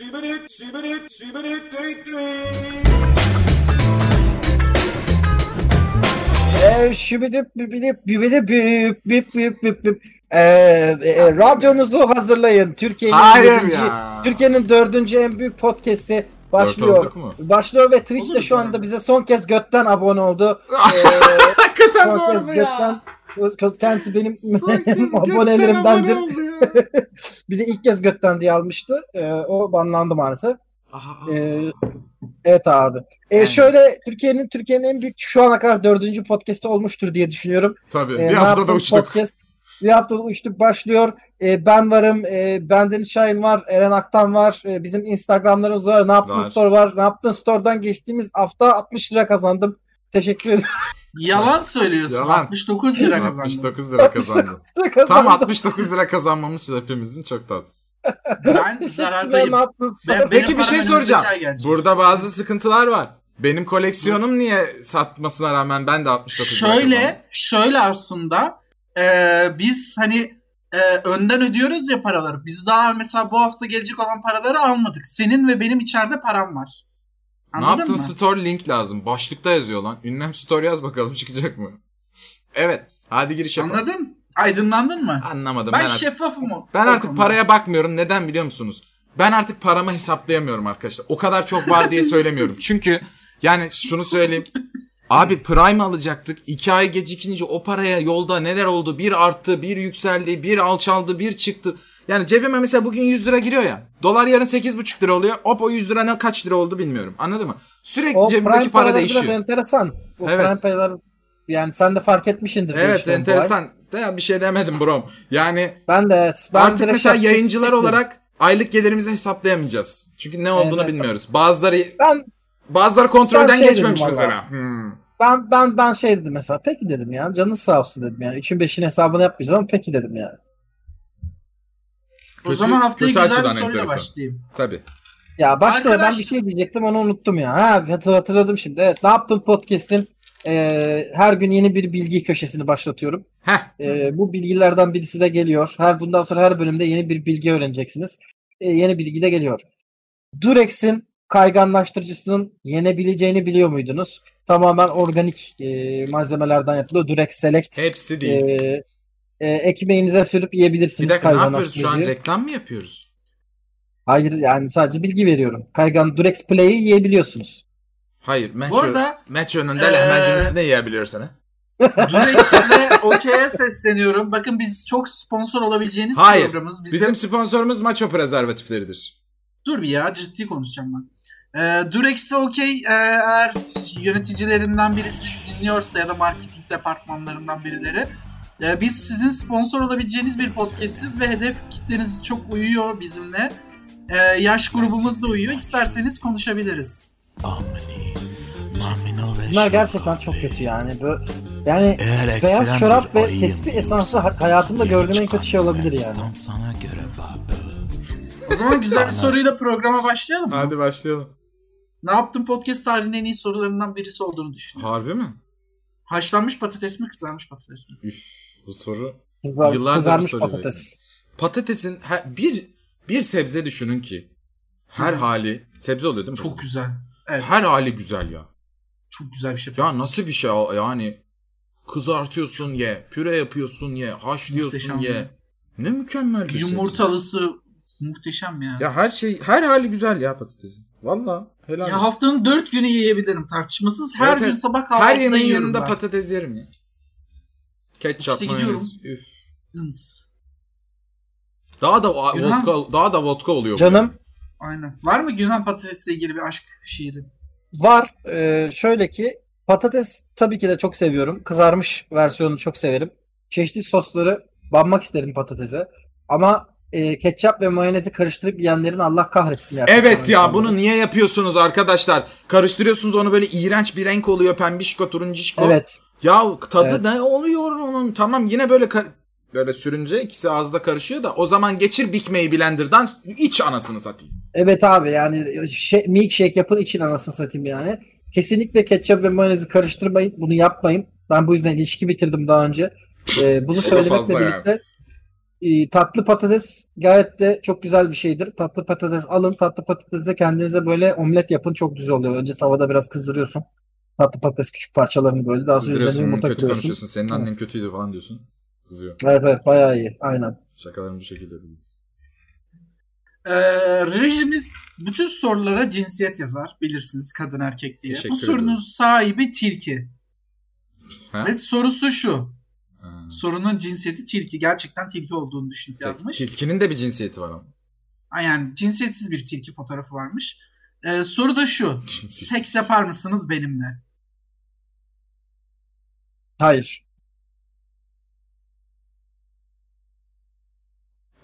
Şibirit, şibirit, şibirit, düt düt. Şibidip bibidip bibidip bip bip bip bip bip. Ee, e, radyonuzu hazırlayın. Türkiye'nin Hayır ya. Türkiye'nin dördüncü en büyük podcast'i Dört başlıyor. olduk mu? Başlıyor ve Twitch de Olur şu anda bize son kez götten abone oldu. Ee, Hakikaten son doğru kez mu ya? götten kendisi benim Son kez götten abonelerimdendir. abone oldu ya. bir de ilk kez götten diye almıştı. Ee, o banlandı maalesef. Aha. Ee, evet abi. Yani. şöyle Türkiye'nin Türkiye'nin en büyük şu ana kadar dördüncü podcast'i olmuştur diye düşünüyorum. Tabii Ee, bir haftada uçtuk. Podcast, bir haftada uçtuk başlıyor. Ee, ben varım. E, bendeniz Şahin var. Eren Aktan var. e, bizim Instagramlarımız var. Ne yaptın Var. store var. Ne yaptın store'dan geçtiğimiz hafta 60 lira kazandım. Teşekkür ederim. Yalan söylüyorsun. Yalan. 69 lira kazandın. 69 lira kazandım. Lira Tam kazandım. 69 lira kazanmamız hepimizin çok tatsız. Ben zarardayım. Ben- Peki bir şey soracağım. Burada bazı sıkıntılar var. Benim koleksiyonum niye satmasına rağmen ben de 69 lira kazandım? Şöyle, şöyle aslında e, biz hani e, önden ödüyoruz ya paraları. Biz daha mesela bu hafta gelecek olan paraları almadık. Senin ve benim içeride param var. Ne Anladın yaptın? mı? Store link lazım. Başlıkta yazıyor lan. Ünlem store yaz bakalım çıkacak mı? Evet. Hadi giriş yapalım. Anladın? Aydınlandın mı? Anlamadım. Ben, Ben, şeffafım o. ben artık konuda. paraya bakmıyorum. Neden biliyor musunuz? Ben artık paramı hesaplayamıyorum arkadaşlar. O kadar çok var diye söylemiyorum. Çünkü yani şunu söyleyeyim. Abi Prime alacaktık. İki ay gecikince o paraya yolda neler oldu? Bir arttı, bir yükseldi, bir alçaldı, bir çıktı. Yani cebime mesela bugün 100 lira giriyor ya. Dolar yarın 8,5 lira oluyor. Hop o 100 lira ne kaç lira oldu bilmiyorum. Anladın mı? Sürekli O cebimdeki para değişiyor. biraz enteresan. O Evet. Prime paralar yani sen de fark etmişsindir. Evet enteresan. De bir şey demedim brom. Yani Ben de ben artık mesela yayıncılar olarak aylık gelirimizi hesaplayamayacağız. Çünkü ne olduğunu Evet. bilmiyoruz. Bazıları Ben bazıları kontrolden şey geçmemiş mesela. Hmm. Ben ben ben şey dedim mesela peki dedim ya canınız sağ olsun dedim yani. 3'ün 5'in hesabını yapmayacağız ama peki dedim yani. O Kötü- zaman haftaya güzel bir soruyla enteresan. başlayayım. Tabii. Ya başka ben Arkadaş- bir şey diyecektim onu unuttum ya. Ha hatır- hatırladım şimdi. Evet ne yaptın podcast'in e, her gün yeni bir bilgi köşesini başlatıyorum. Heh. E, bu bilgilerden birisi de geliyor. Her bundan sonra her bölümde yeni bir bilgi öğreneceksiniz. E, yeni bilgi de geliyor. Durex'in kayganlaştırıcısının yenebileceğini biliyor muydunuz? Tamamen organik e, malzemelerden yapılıyor. Durex Select. Hepsi değil. E, e, ekmeğinize sürüp yiyebilirsiniz bir dakika ne yapıyoruz şu an? Reklam mı yapıyoruz? Hayır yani sadece bilgi veriyorum. Kaygan Durex Play'i yiyebiliyorsunuz. Hayır. Metro, Bu arada Metro'nun Ee, de lahmacununu ne yiyebiliyorsun ha? Durex'le OK'ye sesleniyorum. Bakın biz çok sponsor olabileceğiniz Hayır. programımız. Bizim... Bizim sponsorumuz maço prezervatifleridir. Dur bir ya ciddi konuşacağım ben. Ee, Durex ve OK e, eğer yöneticilerinden birisi bizi dinliyorsa ya da marketing departmanlarından birileri e, biz sizin sponsor olabileceğiniz bir podcastiz ve hedef kitleniz çok uyuyor bizimle. E, yaş grubumuz da uyuyor. İsterseniz konuşabiliriz. Bunlar gerçekten çok kötü yani. Yani Eğer beyaz çorap ve tespih esansı ha- hayatımda gördüğüm en kötü şey olabilir yani. Sana göre. O zaman güzel bir soruyla programa başlayalım mı? Hadi başlayalım. Ne yaptın podcast tarihinin en iyi sorularından birisi olduğunu düşünüyorum. Harbi mi? Haşlanmış patates mi kızarmış patates mi? Üf, bu soru. Kızar, Yıllardır kızarmış bu soru patates. Patatesin he- bir bir sebze düşünün ki her hali sebze oluyor değil mi? Çok güzel. Evet. Her hali güzel ya. Çok güzel bir şey. Ya nasıl bir şey yani kızartıyorsun ye, püre yapıyorsun ye, haşlıyorsun Muhteşem ye. ya. Ne mükemmel bir sebze. Yumurtalısı muhteşem ya. Ya, Ya her şey her hali güzel ya patatesin. Valla helal. olsun. haftanın dört günü yiyebilirim tartışmasız. Her Evet, gün sabah kahvaltıda her yemeğin yanında ben. patates yerim ya. Ketçap, Ofise mayonez. Üf. Hıms. Daha da o- Yunan- vodka daha da vodka oluyor. bu. Canım Aynen. Var mı Yunan patatesle ilgili bir aşk şiiri? var. Ee, şöyle ki patates tabii ki de çok seviyorum. Kızarmış versiyonunu çok severim. Çeşitli sosları banmak isterim patatese. Ama e, ketçap ve mayonezi karıştırıp yiyenlerin Allah kahretsin. gerçekten Evet ya insanları. bunu niye yapıyorsunuz arkadaşlar? Karıştırıyorsunuz onu böyle iğrenç bir renk oluyor pembişko turuncişko. Evet. Ya tadı Evet. ne oluyor onun? Tamam yine böyle böyle sürünce ikisi ağızda karışıyor da o zaman geçir Mac Blender'dan iç anasını satayım. Evet abi yani şey, milkshake yapın için anasını satayım yani. Kesinlikle ketçap ve mayonezi karıştırmayın. Bunu yapmayın. Ben bu yüzden ilişki bitirdim daha önce. Ee, bunu söylemekle fazla yani. birlikte Ee, tatlı patates gayet de çok güzel bir şeydir. Tatlı patates alın. Tatlı patatesle kendinize böyle omlet yapın. Çok güzel oluyor. Önce tavada biraz kızdırıyorsun. Tatlı patates küçük parçalarını böyle. Daha sonra üzerine yumurta kötü kırıyorsun. konuşuyorsun. Senin annen kötüydü falan diyorsun. Kızıyor. Evet evet bayağı iyi. Aynen. Şakalarım bu şekilde değil. Ee, rejimiz bütün sorulara cinsiyet yazar. Bilirsiniz kadın erkek diye. Teşekkür Bu sorunun ederim. sahibi tilki. Ha? Ve sorusu şu. Ha. Sorunun cinsiyeti tilki. Gerçekten tilki olduğunu düşünüp yazmış. Tilkinin de bir cinsiyeti var ama. Ay Yani cinsiyetsiz bir tilki fotoğrafı varmış. Ee, soru da şu. Seks yapar mısınız benimle? Hayır.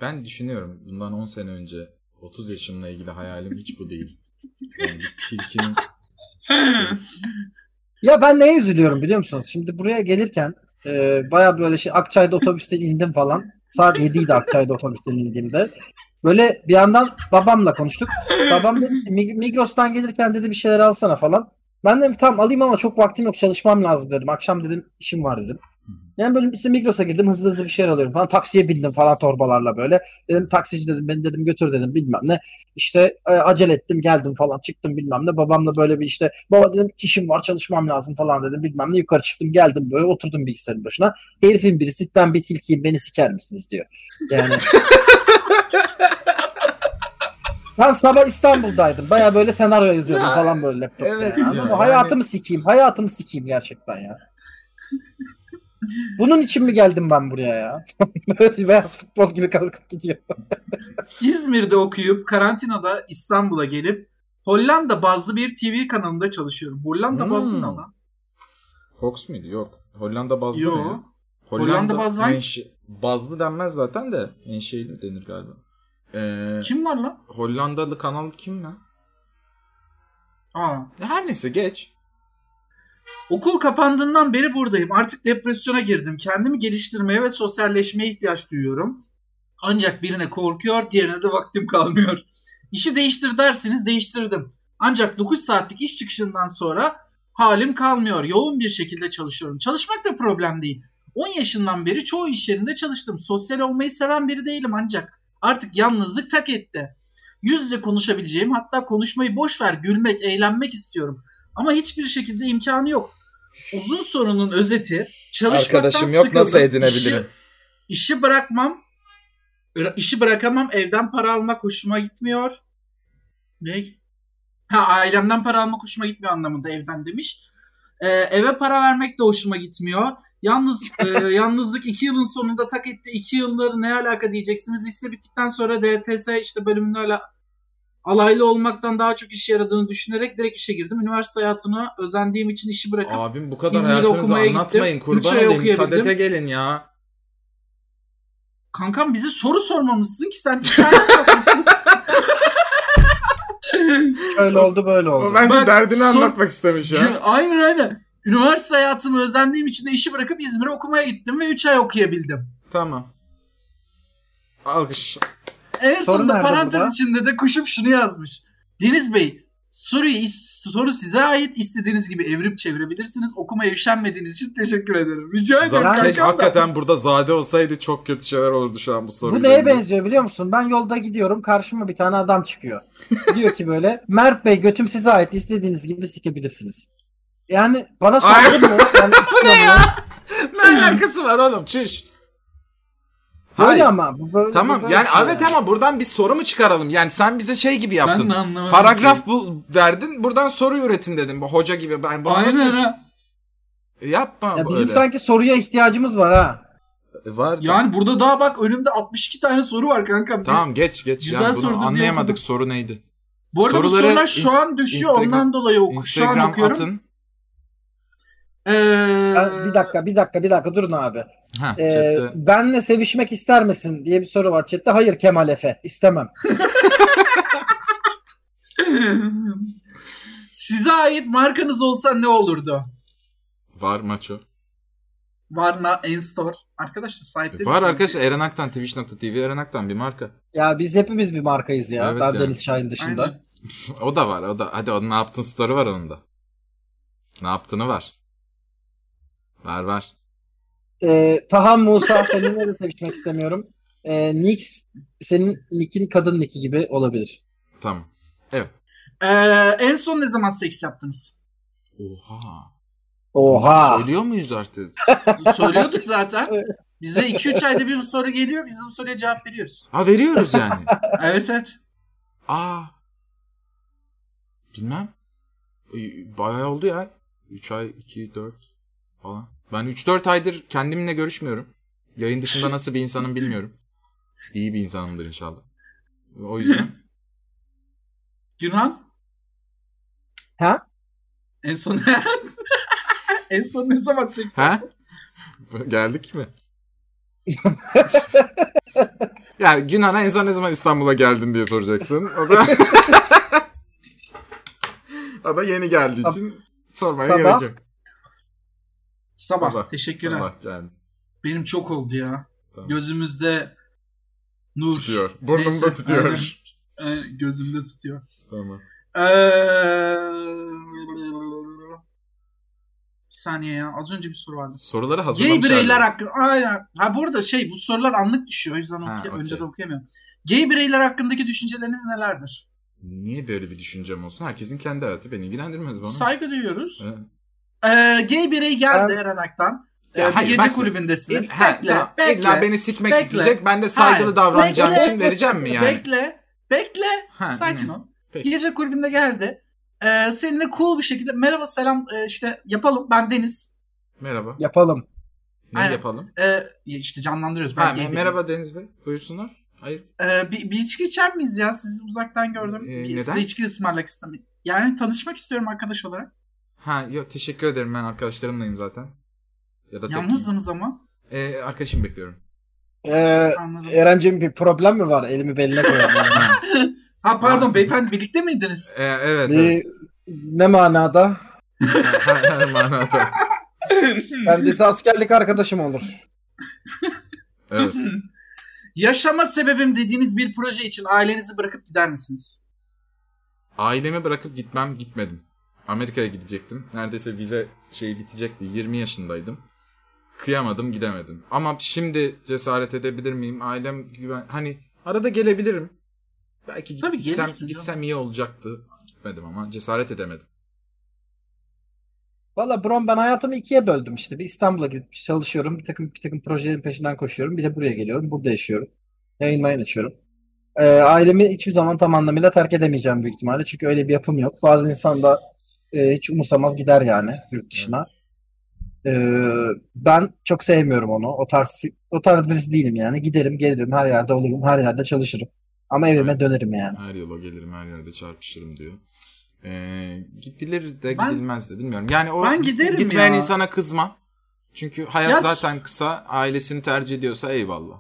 Ben düşünüyorum bundan 10 sene önce 30 yaşımla ilgili hayalim hiç bu değil. Yani tilkinin Ya ben neye üzülüyorum biliyor musunuz? Şimdi buraya gelirken e, baya böyle şey Akçay'da otobüsten indim falan. Saat 7'ydi Akçay'da otobüsten indiğimde. Böyle bir yandan babamla konuştuk. Babam dedi ki, "Mig- Migros'tan gelirken dedi bir şeyler alsana falan. Ben dedim tamam alayım ama çok vaktim yok çalışmam lazım dedim. Akşam dedim işim var dedim. Yani böyle işte Migros'a girdim hızlı hızlı bir şeyler alıyorum falan. Taksiye bindim falan torbalarla böyle. Dedim taksici dedim beni dedim götür dedim bilmem ne. İşte e, acele ettim geldim falan çıktım bilmem ne. Babamla böyle bir işte baba dedim işim var çalışmam lazım falan dedim bilmem ne. Yukarı çıktım geldim böyle oturdum bilgisayarın başına. Herifin birisi ben bir tilkiyim beni siker misiniz diyor. Yani Ben sabah İstanbul'daydım. Baya böyle senaryo yazıyordum falan böyle laptopta. Evet yani. ya, Ama hayatımı sikeyim. Hayatımı sikeyim gerçekten ya. Bunun için mi geldim ben buraya ya? Böyle beyaz futbol gibi kalkıp gidiyor. İzmir'de okuyup karantinada İstanbul'a gelip Hollanda bazlı bir TV kanalında çalışıyorum. Hollanda Hmm. bazlı ne lan? Fox muydu? Yok. Hollanda bazlı Yo. ne ya? Hollanda bazlı hangi- menşe- bazlı denmez zaten de menşeili denir galiba. Ee, Kim var lan? Hollandalı kanal kim lan? Aa. Her neyse geç. Okul kapandığından beri buradayım. Artık depresyona girdim. Kendimi geliştirmeye ve sosyalleşmeye ihtiyaç duyuyorum. Ancak birine korkuyor, diğerine de vaktim kalmıyor. İşi değiştir derseniz değiştirdim. Ancak 9 saatlik iş çıkışından sonra halim kalmıyor. Yoğun bir şekilde çalışıyorum. Çalışmak da problem değil. 10 yaşından beri çoğu iş yerinde çalıştım. Sosyal olmayı seven biri değilim ancak artık yalnızlık tak etti. Yüz yüze konuşabileceğim hatta konuşmayı boş ver gülmek, eğlenmek istiyorum. Ama hiçbir şekilde imkanı yok. Uzun sorunun özeti çalışmaktan Arkadaşım yok nasıl sıkıldım. edinebilirim? İşi, işi bırakmam. işi bırakamam. Evden para almak hoşuma gitmiyor. Ne? Ha ailemden para almak hoşuma gitmiyor anlamında evden demiş. Ee, eve para vermek de hoşuma gitmiyor. Yalnız e, yalnızlık iki yılın sonunda tak etti. İki yılları ne alaka diyeceksiniz. Lise bittikten sonra DTS işte bölümünü öyle alaylı olmaktan daha çok iş yaradığını düşünerek direkt işe girdim. Üniversite hayatına özendiğim için işi bırakıp Abim bu kadar İzmir'de hayatınızı okumaya anlatmayın. gittim. Kurban ay olayım. Sadete gelin ya. kankam bize soru sormamışsın ki sen. Öyle oldu böyle oldu. bence Bak, derdini anlatmak istemiş ya. Aynen aynen. Üniversite hayatımı özendiğim için de işi bırakıp İzmir'e okumaya gittim ve 3 ay okuyabildim. Tamam. Alkış. En Soru sonunda parantez burada? içinde de kuşum şunu yazmış. Deniz Bey soruyu soru size ait istediğiniz gibi evirip çevirebilirsiniz. Okumaya üşenmediğiniz için teşekkür ederim. Rica ederim Zaten hakikaten burada zade olsaydı çok kötü şeyler olurdu şu an bu soruyla. Bu neye ilgili. benziyor biliyor musun? Ben yolda gidiyorum karşıma bir tane adam çıkıyor. Diyor ki böyle Mert Bey götüm size ait istediğiniz gibi sikebilirsiniz. Yani bana mu? Yani istiyor mu? Ne alakası var oğlum çüş. Böyle Hayır. ama. Bu böyle, Tamam bu böyle yani şey evet ama buradan bir soru mu çıkaralım? Yani sen bize şey gibi Ben yaptın. de anlamadım. Paragraf ki. bul verdin. Buradan soru üretin dedim. Bu hoca gibi. Ben bunu Aynen nasıl... ha. Yapma Ya bizim böyle. sanki soruya ihtiyacımız var ha. E, Var da. Yani burada daha bak önümde 62 tane soru var kankam. Tamam geç geç. Güzel yani bunu anlayamadık okudum. soru neydi. Bu arada bu Soruları sorular şu an düşüyor Instagram- ondan dolayı oku. Şu an Instagram okuyorum. atın. Ee, bir dakika bir dakika bir dakika durun abi. Ha, Ee, chatte. benle sevişmek ister misin diye bir soru var chatte. Hayır Kemal Efe istemem. Size ait markanız olsa ne olurdu? Var maço. Varna Enstore. Arkadaşlar sahipleri. Var arkadaşlar Eren Aktan Twitch.tv Eren Aktan bir marka. Ya biz hepimiz bir markayız ya. Evet ben ya. Deniz Şahin dışında. Aynen. o da var o da. Hadi onun ne yaptın story var onun da. Ne yaptığını var. Var var. Ee, Tahan Musa seninle de sevişmek istemiyorum. e, Nix senin nickin kadın nicki gibi olabilir. Tamam. Evet. Ee, en son ne zaman seks yaptınız? Oha. Oha. Söylüyor muyuz artık? Söylüyorduk zaten. Bize 2-3 ayda bir soru geliyor. Biz de bu soruya cevap veriyoruz. Ha veriyoruz yani. Evet evet. Aa. Bilmem. Bayağı oldu ya. 3 ay, 2, 4 falan. Ben 3-4 aydır kendimle görüşmüyorum. Yayın dışında nasıl bir insanım bilmiyorum. İyi bir insanımdır inşallah. O yüzden. Günhan? Ha? En son En son ne zaman seks ha? Geldik mi? ya Günhan'a en son ne zaman İstanbul'a geldin diye soracaksın. O da o da yeni geldiği için sormaya Sabah. gerek yok. Sabah. Sabah. Teşekkürler. Sabah geldi. Benim çok oldu ya. Tamam. Gözümüzde nur. Tutuyor. Burnumda Neyse, tutuyor. aynen. Gözümde tutuyor. tamam. Ee... Bir saniye ya. Az önce bir soru vardı. Soruları Gay hazırlamış. bireyler herhalde. hakkında... Aynen. Ha burada şey bu sorular anlık düşüyor. O yüzden Ha, okuy- okey. önceden okuyamıyorum. Gay bireyler hakkındaki düşünceleriniz nelerdir? Niye böyle bir düşüncem olsun? Herkesin kendi hayatı beni ilgilendirmez bana. Saygı duyuyoruz. Evet. Ee, gay birey geldi Ben- Eren Ak'tan. Ee, Ya hayır, gece bak- kulübündesiniz. Ha, bekle. İlla beni sikmek bekle. isteyecek. Ben de saygılı Hayır, davranacağım bekle. için vereceğim mi yani? Bekle. Bekle. Ha, Sakin hı. ol. Peki. Gece kulübünde geldi. Ee, seninle cool bir şekilde merhaba selam e, işte yapalım. Ben Deniz. Merhaba. Yapalım. Ne Aynen. yapalım? Ee, işte canlandırıyoruz. Ben Ha, bireyim. merhaba Deniz Bey. Buyursunlar. Hayır. Ee, bir, bir içki içer miyiz ya? Sizi uzaktan gördüm. Ee, Bir- neden? Size içki ısmarlamak istedim. Yani tanışmak istiyorum arkadaş olarak. Ha yok teşekkür ederim ben arkadaşlarımlayım zaten. Ya da tek. Yalnızdınız ama. Ee, arkadaşım bekliyorum. Ee, Anladım. Eren'cim bir problem mi var? Elimi beline koyalım. Ha, Ha pardon beyefendi birlikte miydiniz? ee, evet. Ee, evet. ne manada? her, her manada. Kendisi askerlik arkadaşım olur. Evet. Yaşama sebebim dediğiniz bir proje için ailenizi bırakıp gider misiniz? Ailemi bırakıp gitmem gitmedim. Amerika'ya gidecektim. Neredeyse vize şey bitecekti. 20 yaşındaydım. Kıyamadım gidemedim. Ama şimdi cesaret edebilir miyim? Ailem güven... Hani arada gelebilirim. Belki Tabii gitsem, gitsem iyi olacaktı. Gitmedim ama cesaret edemedim. Valla Brom ben hayatımı ikiye böldüm işte. Bir İstanbul'a gidip çalışıyorum. Bir takım bir takım projelerin peşinden koşuyorum. Bir de buraya geliyorum. Burada yaşıyorum. Yayın mayın açıyorum. Ee, ailemi hiçbir zaman tam anlamıyla terk edemeyeceğim büyük ihtimalle. Çünkü öyle bir yapım yok. Bazı insan da e, hiç umursamaz gider yani yurt dışına. Ee, ben çok sevmiyorum onu. O tarz o tarz birisi değilim yani. Giderim, gelirim, her yerde olurum, her yerde çalışırım. Ama evime Evet. dönerim yani. Her yola gelirim, her yerde çarpışırım diyor. Ee, gidilir de Ben- gidilmez de bilmiyorum. Yani o Ben giderim gitmeyen ya. insana kızma. Çünkü hayat Ya- zaten kısa. Ailesini tercih ediyorsa eyvallah.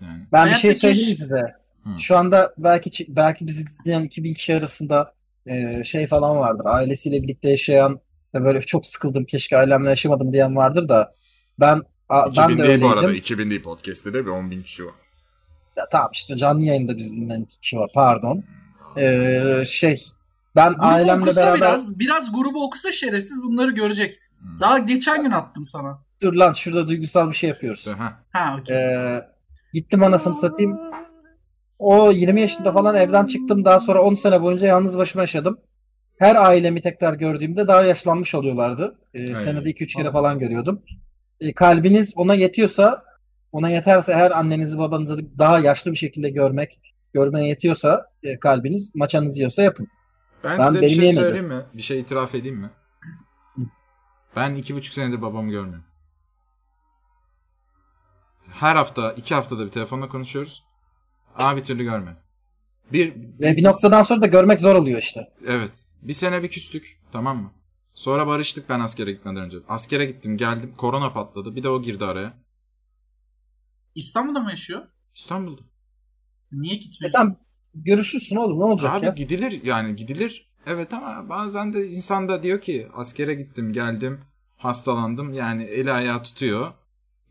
Yani. Ben bir şey söyleyeyim iş- size. Hı. Şu anda belki belki bizi dinleyen 2000 kişi arasında e, şey falan vardır. Ailesiyle birlikte yaşayan ve böyle çok sıkıldım keşke ailemle yaşamadım diyen vardır da ben a, ben 2000 de değil bu öyleydim. arada. 2000 değil podcast'te de bir 10 bin kişi var. Ya, tamam işte canlı yayında dinleyen iki kişi var pardon. Ee, şey ben Grubu ailemle okusa beraber biraz, biraz grubu okusa şerefsiz bunları görecek. Hmm. Daha geçen gün attım sana. dur lan şurada duygusal bir şey yapıyoruz. Ha. Ha okey. Ee, gittim anasını satayım. O 20 yaşında falan evden çıktım. Daha sonra 10 sene boyunca yalnız başıma yaşadım. Her ailemi tekrar gördüğümde daha yaşlanmış oluyorlardı. Ee, Ay. senede 2-3 kere falan görüyordum. Ee, kalbiniz ona yetiyorsa, ona yeterse her annenizi babanızı daha yaşlı bir şekilde görmek, görmeye yetiyorsa e, kalbiniz, maçanızı yiyorsa yapın. Ben, Ben size bir şey yemedim. söyleyeyim mi? Bir şey itiraf edeyim mi? Ben iki buçuk senedir babamı görmüyorum. Her hafta, iki haftada bir telefonla konuşuyoruz. Ama bir türlü görmedim. Bir, Ve bir noktadan sonra da görmek zor oluyor işte. Evet. Bir sene bir küstük. Tamam mı? Sonra barıştık ben askere gitmeden önce. Askere gittim geldim. Korona patladı. Bir de o girdi araya. İstanbul'da mı yaşıyor? İstanbul'da. Niye E gitmiyor? tamam görüşürsün oğlum ne olacak Abi ya? gidilir yani gidilir. Evet ama bazen de insan da diyor ki askere gittim geldim hastalandım yani eli ayağı tutuyor.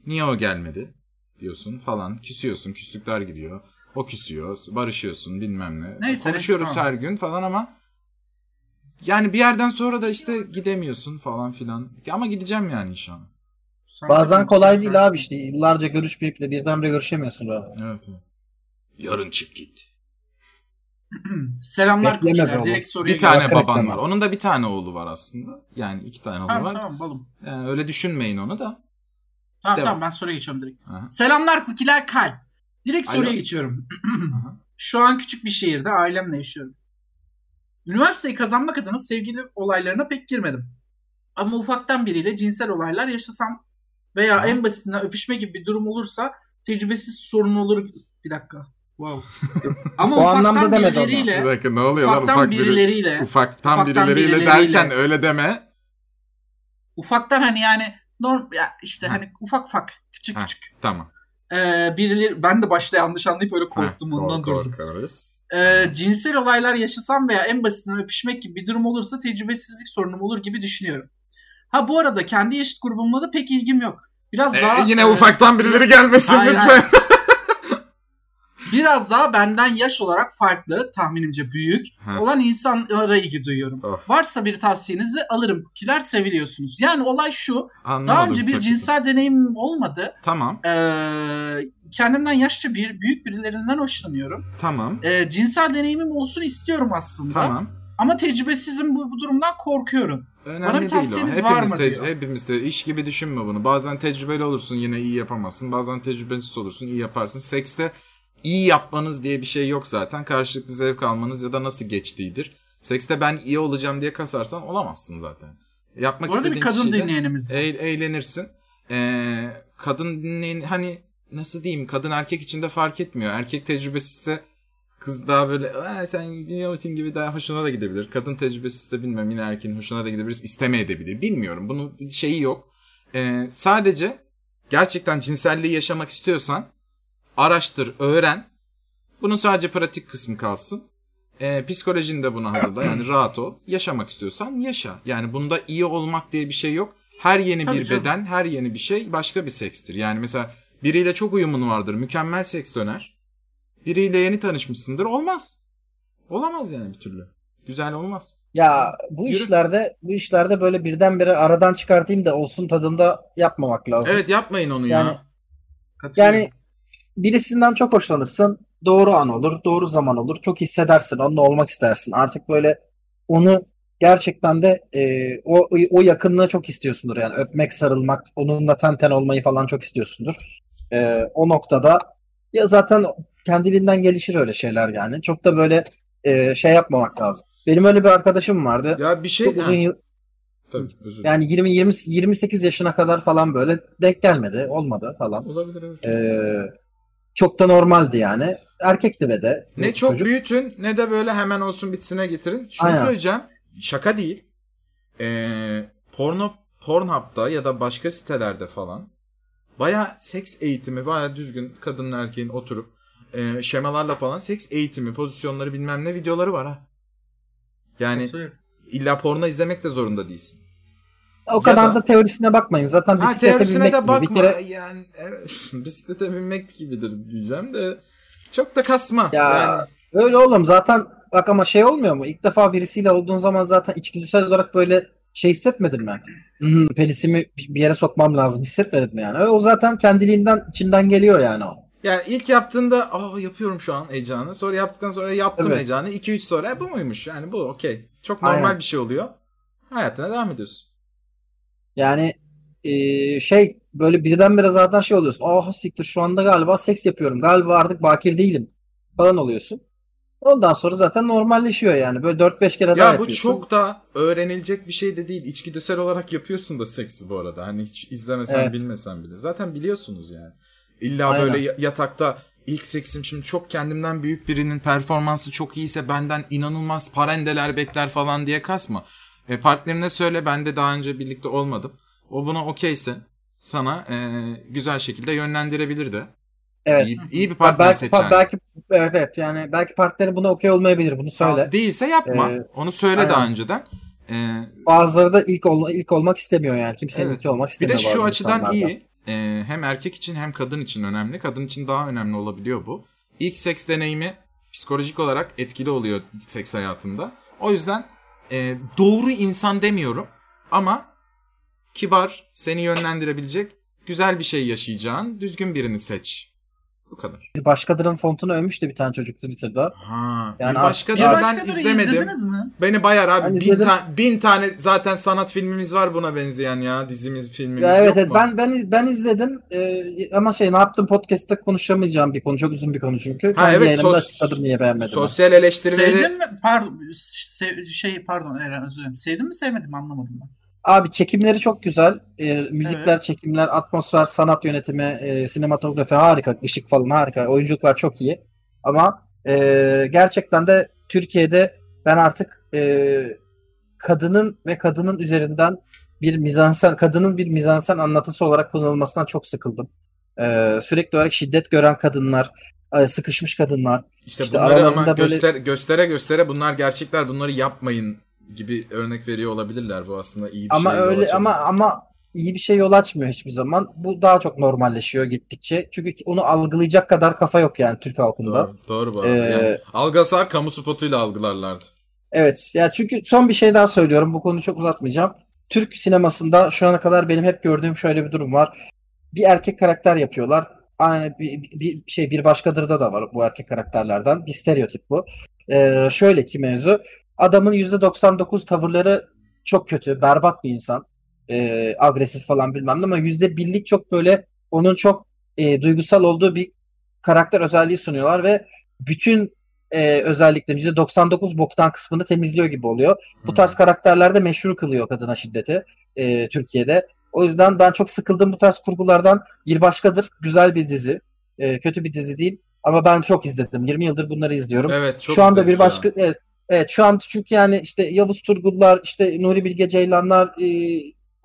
Niye o gelmedi diyorsun falan küsüyorsun küslükler giriyor. O küsüyor barışıyorsun bilmem ne. Neyse, Konuşuyoruz neyse, tamam. her gün falan ama yani bir yerden sonra da işte gidemiyorsun falan filan. Ama gideceğim yani inşallah. Sen Bazen kolay sen- değil abi işte. Yıllarca görüşmeyip de birdenbire görüşemiyorsun abi. Evet evet. Yarın çık git. Selamlar kukiler. Direkt soruya Bir tane baban var. Onun da bir tane oğlu var aslında. Yani iki tane oğlu Tamam var. tamam balım. Yani öyle düşünmeyin onu da. Tamam Devam. tamam ben soruya geçiyorum direkt. Aha. Selamlar kukiler kalp. Direkt Alo. soruya geçiyorum. Şu an küçük bir şehirde ailemle yaşıyorum. Üniversiteyi kazanmak adına sevgili olaylarına pek girmedim. Ama ufaktan biriyle cinsel olaylar yaşasam veya Aha. en basitinden öpüşme gibi bir durum olursa tecrübesiz sorun olur. Bir dakika. Wow. Ama O ufaktan anlamda ama. Bir birileriyle, dakika ne oluyor lan ufaktan ufak biri. birileriyle, Ufaktan, ufaktan birileriyle, birileriyle. derken öyle deme. ufaktan hani yani norm ya işte Ha. hani ufak ufak küçük Ha. küçük Tamam. Ee, birileri ben de başta yanlış anlayıp öyle korktum Ha, ondan kork- durdum. korkarız. Ee, cinsel olaylar yaşasam veya en basitinden öpüşmek gibi bir durum olursa tecrübesizlik sorunum olur gibi düşünüyorum. Ha bu arada kendi yaşıt grubumla da pek ilgim yok. Biraz Ee, daha yine e, ufaktan birileri gelmesin Hayır, lütfen. hayır. Biraz daha benden yaş olarak farklı, tahminimce büyük olan insanlara ilgi duyuyorum. Oh. Varsa bir tavsiyenizi alırım. Kukiler seviliyorsunuz. Yani olay şu. Anlamadım Daha önce bir cinsel deneyimim olmadı. Tamam. Ee, kendimden yaşça bir büyük birilerinden hoşlanıyorum. Tamam. Ee, cinsel deneyimim olsun istiyorum aslında. Tamam. Ama tecrübesizim bu, bu durumdan korkuyorum. Önemli Bana bir değil o. tavsiyeniz var Hepimiz, mı diyor. hepimiz de iş gibi düşünme bunu. Bazen tecrübeli olursun yine iyi yapamazsın. Bazen tecrübesiz olursun iyi yaparsın. Sekste iyi yapmanız diye bir şey yok zaten. Karşılıklı zevk almanız ya da nasıl geçtiğidir. Sekste ben iyi olacağım diye kasarsan olamazsın zaten. Yapmak Bu arada bir kadın dinleyenimiz var. eğ- eğlenirsin. Ee, kadın dinleyen hani nasıl diyeyim kadın erkek için de fark etmiyor. Erkek tecrübesizse kız daha böyle "Aa, sen biliyorsun gibi daha hoşuna da gidebilir. Kadın tecrübesizse bilmem yine erkeğin hoşuna da gidebilir. İstemeyebilir. Bilmiyorum. Bunun şeyi yok. Ee, sadece gerçekten cinselliği yaşamak istiyorsan araştır, öğren. Bunun sadece pratik kısmı kalsın. Ee, psikolojini de buna hazırla. Yani rahat ol. Yaşamak istiyorsan yaşa. Yani bunda iyi olmak diye bir şey yok. Her yeni Tabii bir canım. beden, her yeni bir şey başka bir sekstir. Yani mesela biriyle çok uyumun vardır. Mükemmel seks döner. Biriyle yeni tanışmışsındır. Olmaz. Olamaz yani bir türlü. Güzel olmaz. Ya bu Yürü. işlerde bu işlerde böyle birdenbire aradan çıkartayım da olsun tadında yapmamak lazım. Evet yapmayın onu Yani- ya. Yani birisinden çok hoşlanırsın. Doğru an olur, doğru zaman olur. Çok hissedersin, onunla olmak istersin. Artık böyle onu gerçekten de e, o o yakınlığı çok istiyorsundur. Yani öpmek, sarılmak, onunla ten ten olmayı falan çok istiyorsundur. E, o noktada ya zaten kendiliğinden gelişir öyle şeyler yani. Çok da böyle e, şey yapmamak lazım. Benim öyle bir arkadaşım vardı. Ya bir şey... Çok uzun yıl, tabii, özür yani 20 20 28 yaşına kadar falan böyle denk gelmedi, olmadı falan. Olabilir evet. Ee, çok da normaldi yani. Erkekti ve de. Ne çok çocuk. büyütün ne de böyle hemen olsun bitsine getirin. Şunu Aynen. söyleyeceğim. Şaka değil. Ee, porno Pornhub'da ya da başka sitelerde falan baya seks eğitimi baya düzgün kadının erkeğin oturup e, şemalarla falan seks eğitimi pozisyonları bilmem ne videoları var ha. Yani illa porno izlemek de zorunda değilsin. O kadar da- da, teorisine bakmayın. Zaten Ha bisiklete teorisine binmek de gibi. bakma. Bir kere Yani evet, bisiklete binmek gibidir diyeceğim de çok da kasma. ya Yani öyle oğlum zaten bak ama şey olmuyor mu? İlk defa birisiyle olduğun zaman zaten içgüdüsel olarak böyle şey hissetmedin mi? Hmm, penisimi bir yere sokmam lazım hissetmedin mi yani? O zaten kendiliğinden içinden geliyor yani o. Yani ilk yaptığında aa yapıyorum şu an heyecanı. Sonra yaptıktan sonra yaptım Evet. heyecanı. 2-3 sonra "E, bu muymuş? Yani bu okey. Çok normal Aynen. bir şey oluyor. Hayatına devam ediyorsun. Yani eee, şey böyle birdenbire zaten şey oluyorsun. Oh siktir şu anda galiba seks yapıyorum. Galiba artık bakir değilim falan oluyorsun. Ondan sonra zaten normalleşiyor yani. Böyle 4-5 kere daha Ya bu yapıyorsun. çok da öğrenilecek bir şey de değil. İçgüdüsel olarak yapıyorsun da seksi bu arada. Hani hiç izlemesen Evet. bilmesen bile. Zaten biliyorsunuz yani. İlla Aynen. böyle ya- yatakta ilk seksim şimdi çok kendimden büyük birinin performansı çok iyiyse benden inanılmaz parendeler bekler falan diye kasma. E, partnerine söyle ben de daha önce birlikte olmadım. O buna okeyse sana e, güzel şekilde yönlendirebilir de. Evet. İyi, iyi bir Ha, partner belki, seç yani. belki evet, evet yani belki partneri buna okey olmayabilir bunu söyle. Değilse yapma. Ee, Onu söyle aynen. daha önceden. E, Bazıları da ilk ol, ilk olmak istemiyor yani. Kimsenin Evet. ilk olmak Bir istemiyor. de şu açıdan insanlarda. iyi. Ee, hem erkek için hem kadın için önemli. Kadın için daha önemli olabiliyor bu. İlk seks deneyimi psikolojik olarak etkili oluyor seks hayatında. O yüzden e, doğru insan demiyorum ama kibar, seni yönlendirebilecek güzel bir şey yaşayacağın düzgün birini seç. Bu kadar. Bir başkadırın fontunu övmüş de bir tane çocuk Twitter'da. Ha, Yani bir abi- başka Bir da ben başkadır izlemedim. izlediniz mi? Beni bayar abi. Ben bin, izledim. ta- bin tane zaten sanat filmimiz var buna benzeyen ya. Dizimiz, filmimiz Ya evet, yok evet mu? ben ben ben izledim Ee, ama şey ne yaptım podcast'te konuşamayacağım bir konu çok uzun bir konu çünkü. Ha, Kendi evet, sos- niye beğenmedim. Sosyal eleştirileri Sevdin mi? Pardon. sev- şey pardon Eren özür dilerim. Sevdin mi sevmedin mi anlamadım ben. Abi çekimleri çok güzel. Ee, müzikler, çekimler, atmosfer, sanat yönetimi, e, sinematografi harika, ışık falan harika. Oyunculuklar çok iyi. Ama e, gerçekten de Türkiye'de ben artık e, kadının ve kadının üzerinden bir mizansen, kadının bir mizansen anlatısı olarak kullanılmasından çok sıkıldım. E, sürekli olarak şiddet gören kadınlar, e, sıkışmış kadınlar. işte, İşte bunları ama böyle- göster göstere göstere bunlar gerçekler bunları yapmayın gibi örnek veriyor olabilirler bu aslında iyi bir ama şey. öyle açabilir. ama ama iyi bir şey yol açmıyor hiçbir zaman. Bu daha çok normalleşiyor gittikçe. Çünkü onu algılayacak kadar kafa yok yani Türk halkında. Doğru, doğru bu. Ee, Yani Algazar kamu spotuyla algılarlardı. Evet. Ya çünkü son bir şey daha söylüyorum. Bu konuyu çok uzatmayacağım. Türk sinemasında şu ana kadar benim hep gördüğüm şöyle bir durum var. Bir erkek karakter yapıyorlar. Aynı bir, bir- bir şey bir başkadırda da var bu erkek karakterlerden. Bir stereotip bu. Ee, şöyle ki mevzu. Adamın %99 tavırları çok kötü, berbat bir insan. Ee, agresif falan bilmem ne ama %1'lik çok böyle onun çok e, duygusal olduğu bir karakter özelliği sunuyorlar ve bütün e, özellikle %99 boktan kısmını temizliyor gibi oluyor. Bu Hmm. tarz karakterlerde meşhur kılıyor kadına şiddeti e, Türkiye'de. O yüzden ben çok sıkıldım bu tarz kurgulardan. Bir başkadır. Güzel bir dizi. E, kötü bir dizi değil. Ama ben çok izledim. 20 yıldır bunları izliyorum. Evet çok şu anda bir başka evet, evet şu an çünkü yani işte Yavuz Turgullar, işte Nuri Bilge Ceylanlar e,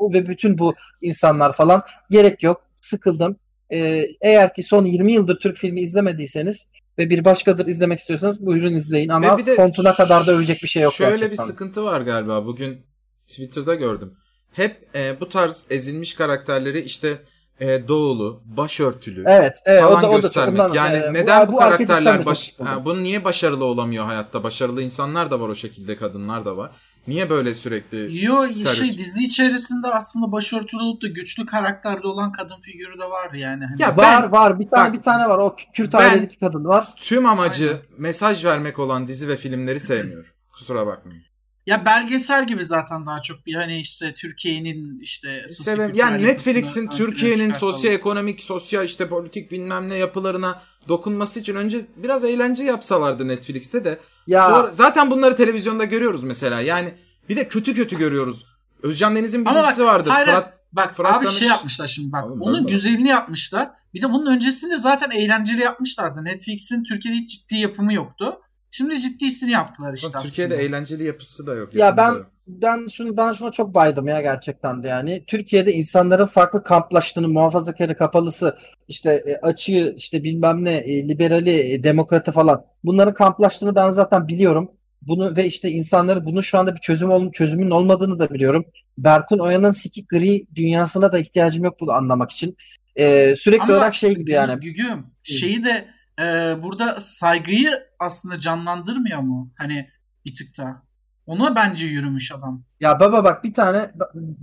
ve bütün bu insanlar falan gerek yok. Sıkıldım. E, eğer ki son 20 yıldır Türk filmi izlemediyseniz ve bir başkadır izlemek istiyorsanız buyurun izleyin ama Ve bir fontuna kadar da övecek bir şey yok Şöyle gerçekten. bir sıkıntı var galiba. Bugün Twitter'da gördüm. Hep e, bu tarz ezilmiş karakterleri işte e, doğulu, başörtülü Evet, evet o falan da o da göstermek. yani e, neden bu, de karakterler baş ha, bunun niye başarılı olamıyor hayatta? Başarılı insanlar da var o şekilde, kadınlar da var. Niye böyle sürekli Yo şey dizi içerisinde aslında başörtülü olup da güçlü karakterde olan kadın figürü de var yani. Hani Ya var ben- var bir tane bak, bir tane var o Kürt ailedeki kadın var. tüm amacı Aynen. mesaj vermek olan dizi ve filmleri sevmiyorum. Kusura bakmayın. Ya belgesel gibi zaten daha çok bir hani işte Türkiye'nin işte Sebep, yani Netflix'in Türkiye'nin sosyoekonomik, sosyal işte politik bilmem ne yapılarına dokunması için önce biraz eğlence yapsalardı Netflix'te de. Ya Sonra, zaten bunları televizyonda görüyoruz mesela. Yani bir de kötü kötü görüyoruz. Özcan Deniz'in bir dizisi vardı. hayır, Fırat, Bak Fırat abi Danış- şey yapmışlar şimdi bak. Oğlum, onun güzelini yapmışlar. Bir de bunun öncesinde zaten eğlenceli yapmışlardı. Netflix'in Türkiye'de hiç ciddi yapımı yoktu. Şimdi ciddisini yaptılar işte Bak, Türkiye'de aslında. eğlenceli yapısı da yok. ya da ben yok. ben şunu ben şuna çok baydım ya gerçekten de yani. Türkiye'de insanların farklı kamplaştığını, muhafazakarı, kapalısı, işte e, açığı, işte bilmem ne, e, liberali, e, demokratı falan. Bunların kamplaştığını ben zaten biliyorum. Bunu ve işte insanların bunun şu anda bir çözüm ol, çözümün olmadığını da biliyorum. Berkun Oya'nın sikik gri dünyasına da ihtiyacım yok bunu anlamak için. Ee, sürekli Ama olarak şey gibi yani. Gügüm şeyi de e, burada saygıyı aslında canlandırmıyor mu? Hani bir tık da. Ona bence yürümüş adam. Ya baba bak bir tane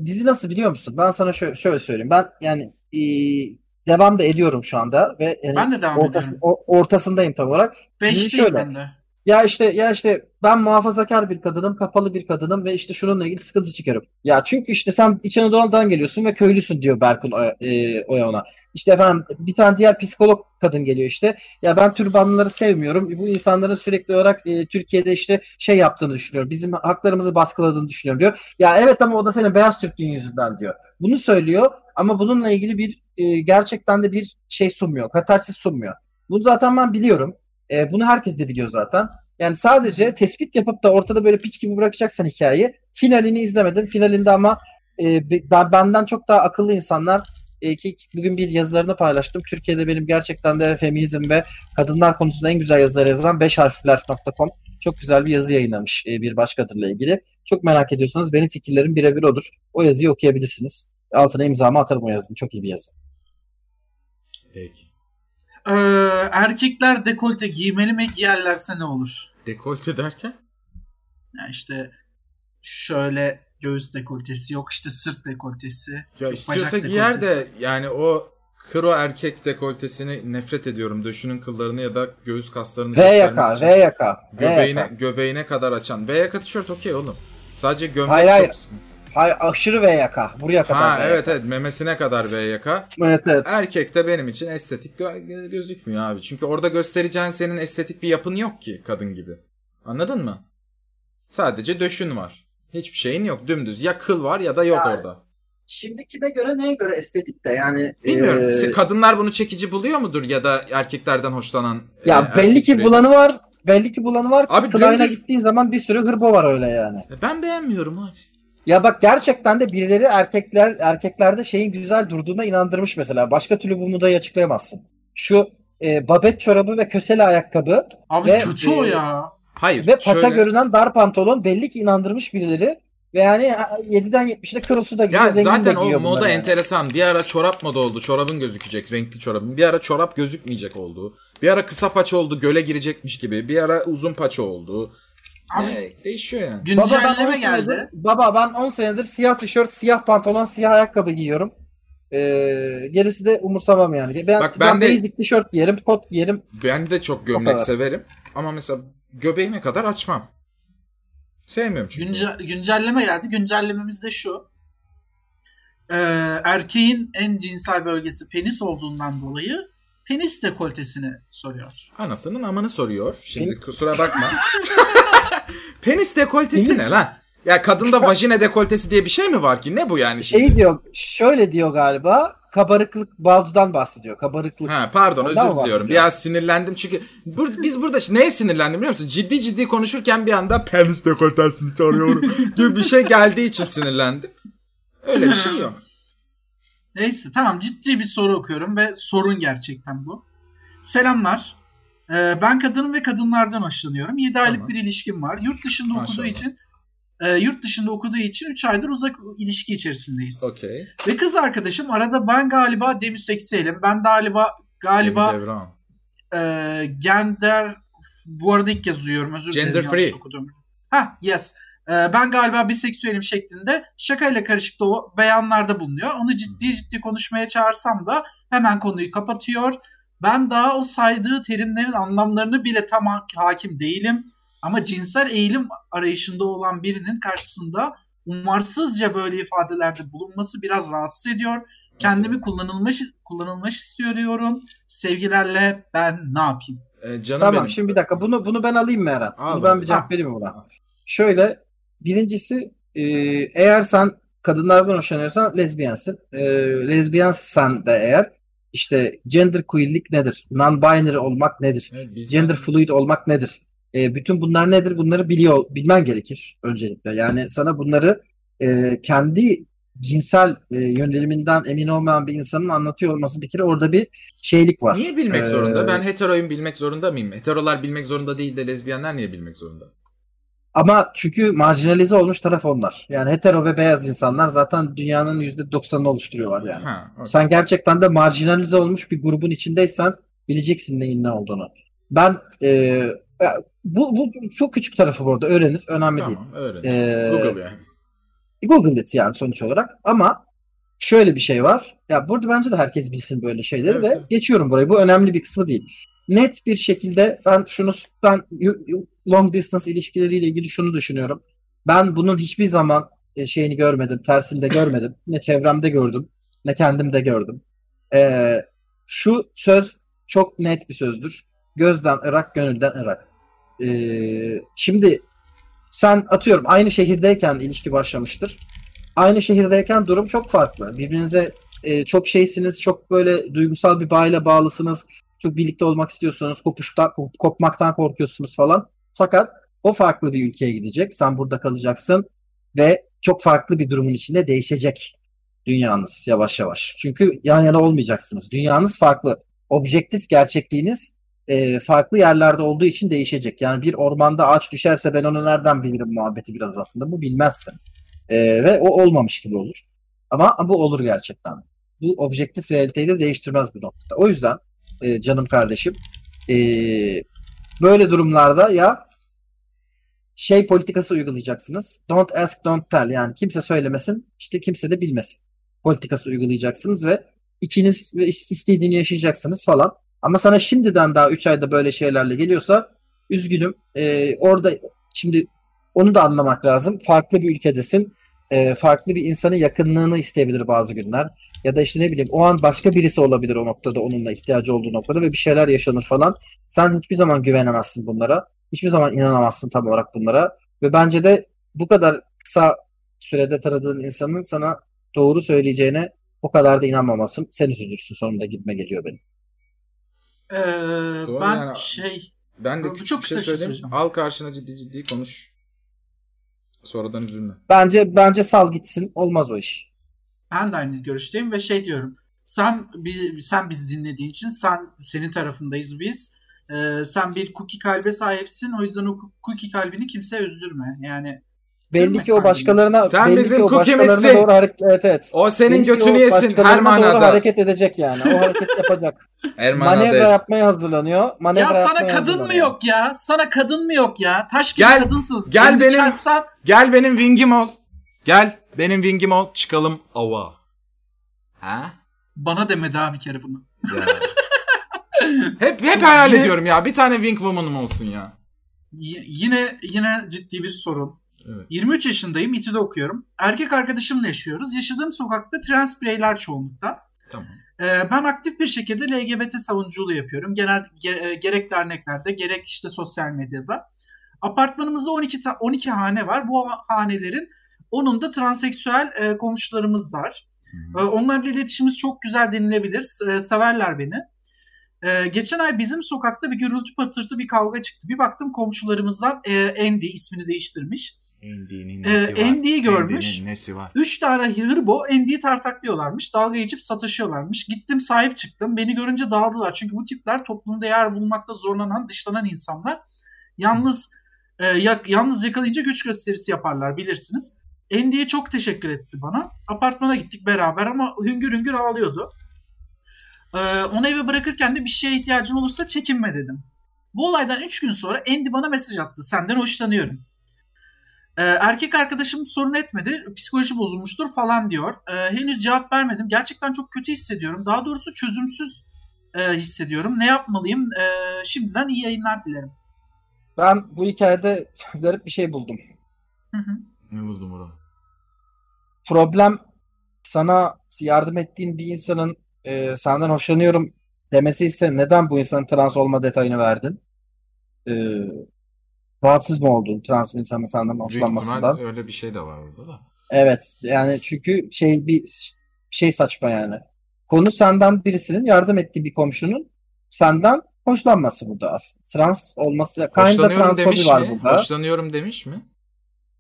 dizi nasıl biliyor musun? Ben sana şöyle, şöyle söyleyeyim. Ben yani e, devam da ediyorum şu anda ve yani Ben de devam ortası- ediyorum. o- ortasındayım tam olarak. Beş Dizi değil şöyle. Ya işte ya işte ben muhafazakar bir kadınım, kapalı bir kadınım ve işte şununla ilgili sıkıntı çıkarım. Ya çünkü işte sen İç Anadolu'dan geliyorsun ve köylüsün diyor Berkun Oya, e, ona. İşte efendim bir tane diğer psikolog kadın geliyor işte. Ya ben türbanlıları sevmiyorum. Bu insanların sürekli olarak e, Türkiye'de işte şey yaptığını düşünüyorum. Bizim haklarımızı baskıladığını düşünüyorum diyor. Ya evet ama o da senin beyaz Türklüğün yüzünden diyor. Bunu söylüyor ama bununla ilgili bir e, gerçekten de bir şey sunmuyor. Katarsis sunmuyor. Bunu zaten ben biliyorum. E, bunu herkes de biliyor zaten. Yani sadece tespit yapıp da ortada böyle piç gibi bırakacaksan hikayeyi finalini izlemedim. Finalinde ama e, be- ben- benden çok daha akıllı insanlar e, ki bugün bir yazılarını paylaştım. Türkiye'de benim gerçekten de feminizm ve kadınlar konusunda en güzel yazıları yazan 5harfler.com çok güzel bir yazı yayınlamış e, bir başkadırla ilgili. Çok merak ediyorsanız benim fikirlerim birebir odur. O yazıyı okuyabilirsiniz. Altına imzamı atarım o yazının. Çok iyi bir yazı. Peki. Ee, erkekler dekolte giymeli mi giyerlerse ne olur? Dekolte derken? Yani işte şöyle göğüs dekoltesi, yok işte sırt dekoltesi. Ya istiyorsa bacak giyer de yani o kro erkek dekoltesini nefret ediyorum. Döşünün kıllarını ya da göğüs kaslarını V yaka. V yaka. V Göbeğine, yaka. göbeğine kadar açan. V yaka tişört okey oğlum. Sadece gömlek Hayır, çok hayır. sıkıntı. Hayır aşırı V yaka. Buraya kadar. Ha evet evet memesine kadar V yaka. Evet evet. Erkekte benim için estetik gö- gözükmüyor abi. Çünkü orada göstereceğin senin estetik bir yapın yok ki kadın gibi. Anladın mı? Sadece döşün var. Hiçbir şeyin yok. Dümdüz. Ya kıl var ya da yok Yani, orada. Şimdi kime göre neye göre estetik de yani. Bilmiyorum. e, Kadınlar bunu çekici buluyor mudur ya da erkeklerden hoşlanan ya e, belli erkek ki bulanı var. Belli ki bulanı var. Abi Kılayına dümdüz- gittiğin zaman bir sürü hırbo var öyle yani. E, Ben beğenmiyorum abi. Ya bak gerçekten de birileri erkekler erkeklerde şeyin güzel durduğuna inandırmış mesela. Başka türlü bu modayı açıklayamazsın. Şu e, babet çorabı ve kösele ayakkabı Abi Ve- kötü o e, ya. Hayır. ve pata şöyle- görünen dar pantolon belli ki inandırmış birileri. Ve yani 7'den 70'de kırosu da giyiyor. Ya zaten o moda yani. enteresan. Bir ara çorap moda oldu. Çorabın gözükecek. Renkli çorabın. Bir ara çorap gözükmeyecek oldu. Bir ara kısa paça oldu. Göle girecekmiş gibi. Bir ara uzun paça oldu. Abi Ne, değişiyor yani. Baba ben, 10 güncelleme geldi. senedir, baba ben 10 senedir siyah tişört, siyah pantolon, siyah ayakkabı giyiyorum. Ee, gerisi de umursamam yani. Ben, Bak ben, ben de- basic tişört giyerim, kot giyerim. Ben de çok gömlek severim. Ama mesela göbeğime kadar açmam. Sevmiyorum çünkü. Günce- güncelleme geldi. Güncellememiz de şu. Ee, erkeğin en cinsel bölgesi penis olduğundan dolayı penis dekoltesini soruyor. Anasının amanı soruyor. Şimdi kusura bakma. Penis dekoltesi ne lan? Ya kadında vajine dekoltesi diye bir şey mi var ki? Ne bu yani şimdi? Şey diyor, şöyle diyor galiba. Kabarıklık balcıdan bahsediyor. Kabarıklık. Ha pardon Ondan özür diliyorum. Biraz sinirlendim çünkü bur- biz burada neye sinirlendim biliyor musun? Ciddi ciddi konuşurken bir anda penis dekoltesini soruyorum gibi bir şey geldiği için sinirlendim. Öyle bir şey yok. Neyse tamam ciddi bir soru okuyorum ve sorun gerçekten bu. Selamlar. Ee, ben kadınım ve kadınlardan hoşlanıyorum. 7 aylık Tamam. bir ilişkim var. Yurt dışında okuduğu Maşallah. için e, yurt dışında okuduğu için 3 aydır uzak ilişki içerisindeyiz. Okey. Ve kız arkadaşım arada ben galiba demisseksüelim. Ben galiba galiba e, gender bu arada ilk kez duyuyorum özür dilerim. Gender free. Ha yes. E, ben galiba biseksüelim şeklinde şakayla karışık da o beyanlarda bulunuyor. Onu ciddi ciddi konuşmaya çağırsam da hemen konuyu kapatıyor. Ben daha o saydığı terimlerin anlamlarını bile tam ha- hakim değilim. Ama cinsel eğilim arayışında olan birinin karşısında umarsızca böyle ifadelerde bulunması biraz rahatsız ediyor. Kendimi kullanılmış kullanılmış istiyorum. Sevgilerle ben ne yapayım? Ee, canım Tamam benim. şimdi bir dakika bunu bunu ben alayım mı Eren? Al Bunu ben bir cevap vereyim mi buna? Şöyle birincisi e, eğer sen kadınlardan hoşlanıyorsan lezbiyensin. E, lezbiyensen de eğer işte gender queerlik nedir? Non-binary olmak nedir? Evet, Gender fluid olmak nedir? E, bütün bunlar nedir? Bunları biliyor, bilmen gerekir öncelikle. Yani sana bunları e, kendi cinsel e, yöneliminden emin olmayan bir insanın anlatıyor olması bir kere orada bir şeylik var. Niye bilmek Ee, zorunda? Ben heteroyum bilmek zorunda mıyım? Heterolar bilmek zorunda değil de lezbiyenler niye bilmek zorunda? Ama çünkü marjinalize olmuş taraf onlar. Yani hetero ve beyaz insanlar zaten dünyanın %90'ını oluşturuyorlar yani. Ha, okey. Sen gerçekten de marjinalize olmuş bir grubun içindeysen bileceksin neyin ne olduğunu. Ben e, bu, bu çok küçük tarafı bu arada öğrenir. Önemli değil. Tamam öyle. Ee, Google yani. Google it yani sonuç olarak. Ama şöyle bir şey var. Ya burada bence de herkes bilsin böyle şeyleri Evet, de evet. geçiyorum burayı. Bu önemli bir kısmı değil. Net bir şekilde ben şunu ben long distance ilişkileriyle ilgili şunu düşünüyorum. Ben bunun hiçbir zaman e, şeyini görmedim, tersini de görmedim. Ne çevremde gördüm, ne kendimde gördüm. Ee, şu söz çok net bir sözdür. Gözden ırak, gönülden ırak. Ee, şimdi sen atıyorum aynı şehirdeyken ilişki başlamıştır. Aynı şehirdeyken durum çok farklı. Birbirinize e, çok şeysiniz, çok böyle duygusal bir bağıyla bağlısınız. Çok birlikte olmak istiyorsunuz, kopuştan, kop- kopmaktan korkuyorsunuz falan. Fakat o farklı bir ülkeye gidecek. Sen burada kalacaksın ve çok farklı bir durumun içinde değişecek dünyanız yavaş yavaş. Çünkü yan yana olmayacaksınız. Dünyanız farklı. Objektif gerçekliğiniz e, farklı yerlerde olduğu için değişecek. Yani bir ormanda ağaç düşerse ben onu nereden bilirim muhabbeti biraz aslında. Bu bilmezsin. E, ve o olmamış gibi olur. Ama bu olur gerçekten. Bu objektif realiteyi de değiştirmez bir noktada. O yüzden e, canım kardeşim e, böyle durumlarda ya şey politikası uygulayacaksınız. Don't ask, don't tell. Yani kimse söylemesin, işte kimse de bilmesin. Politikası uygulayacaksınız ve ikiniz ve istediğini yaşayacaksınız falan. Ama sana şimdiden daha 3 ayda böyle şeylerle geliyorsa üzgünüm. Ee, orada şimdi onu da anlamak lazım. Farklı bir ülkedesin. Ee, farklı bir insanın yakınlığını isteyebilir bazı günler. Ya da işte ne bileyim o an başka birisi olabilir o noktada onunla ihtiyacı olduğu noktada ve bir şeyler yaşanır falan. Sen hiçbir zaman güvenemezsin bunlara. Hiçbir zaman inanamazsın tam olarak bunlara. Ve bence de bu kadar kısa sürede tanıdığın insanın sana doğru söyleyeceğine o kadar da inanmamasın. Sen üzülürsün sonunda gitme geliyor benim. Ee, Doğru ben yani. şey Ben de Bu küçük çok bir şey şey söyleyeyim. Al karşına ciddi ciddi konuş. Sonradan üzülme. Bence bence sal gitsin. Olmaz o iş. ben de aynı görüşteyim ve şey diyorum. Sen bi- sen bizi dinlediğin için sen senin tarafındayız biz. Ee, sen bir cookie kalbe sahipsin. O yüzden o cookie kalbini kimse üzdürme. Yani Belli ki o başkalarına Sen belli bizim ki o başkalarına doğru hareket evet evet. O senin Belli o götünü yesin her başkalarına doğru manada. hareket edecek yani. O hareket yapacak. Her Manevra manada. yapmaya hazırlanıyor. Manevra ya sana kadın mı yok ya? Sana kadın mı yok ya? Taş gibi Gel- kadınsın. gel Elini benim- çarpsan Gel benim wing'im ol. Gel benim wing'im ol. Çıkalım ava. Ha? bana deme daha bir kere bunu. Ya. hep hep hayal Yine- ediyorum ya. Bir tane wing woman'ım olsun ya. Yine yine ciddi bir sorun. Evet. 23 yaşındayım, İTÜ'de okuyorum. Erkek arkadaşımla yaşıyoruz. Yaşadığım sokakta trans bireyler çoğunlukta. Tamam. Ee, ben aktif bir şekilde LGBT savunuculuğu yapıyorum. Genel ge- e, gerek derneklerde, gerek işte sosyal medyada. Apartmanımızda 12 ta- 12 hane var. Bu ha- hanelerin 10'unda transseksüel e, komşularımız var. Hı Ee, hı. Onlarla iletişimimiz çok güzel denilebilir. E, Severler beni. Ee, geçen ay bizim sokakta bir gürültü patırtı bir kavga çıktı. Bir baktım komşularımızdan e, Andy ismini değiştirmiş. Andy'nin Ee, var? Görmüş. Nesi var? Üç tane hırbo Andy'yi tartaklıyorlarmış. Dalga geçip sataşıyorlarmış. Gittim sahip çıktım. Beni görünce dağıldılar. Çünkü bu tipler toplumda yer bulmakta zorlanan, dışlanan insanlar. Yalnız e, yak- yalnız yakalayınca güç gösterisi yaparlar bilirsiniz. Andy'ye çok teşekkür etti bana. Apartmana gittik beraber ama hüngür hüngür ağlıyordu. Ee, onu eve bırakırken de bir şeye ihtiyacın olursa çekinme dedim. Bu olaydan 3 gün sonra Andy bana mesaj attı. Senden hoşlanıyorum. Ee, erkek arkadaşım sorun etmedi. Psikoloji bozulmuştur falan diyor. Ee, henüz cevap vermedim. Gerçekten çok kötü hissediyorum. Daha doğrusu çözümsüz e, hissediyorum. Ne yapmalıyım? Ee, şimdiden iyi yayınlar dilerim. Ben bu hikayede garip bir şey buldum. Hı hı. Ne buldum orada? Problem sana yardım ettiğin bir insanın e, senden hoşlanıyorum demesi ise neden bu insanın trans olma detayını verdin? E, rahatsız mı oldun trans senden Büyük hoşlanmasından? ihtimal öyle bir şey de var orada da. Evet yani çünkü şey bir şey saçma yani. Konu senden birisinin yardım ettiği bir komşunun senden hoşlanması burada aslında. Trans olması, Hoşlanıyorum transfobi demiş var mi? burada. Hoşlanıyorum demiş mi?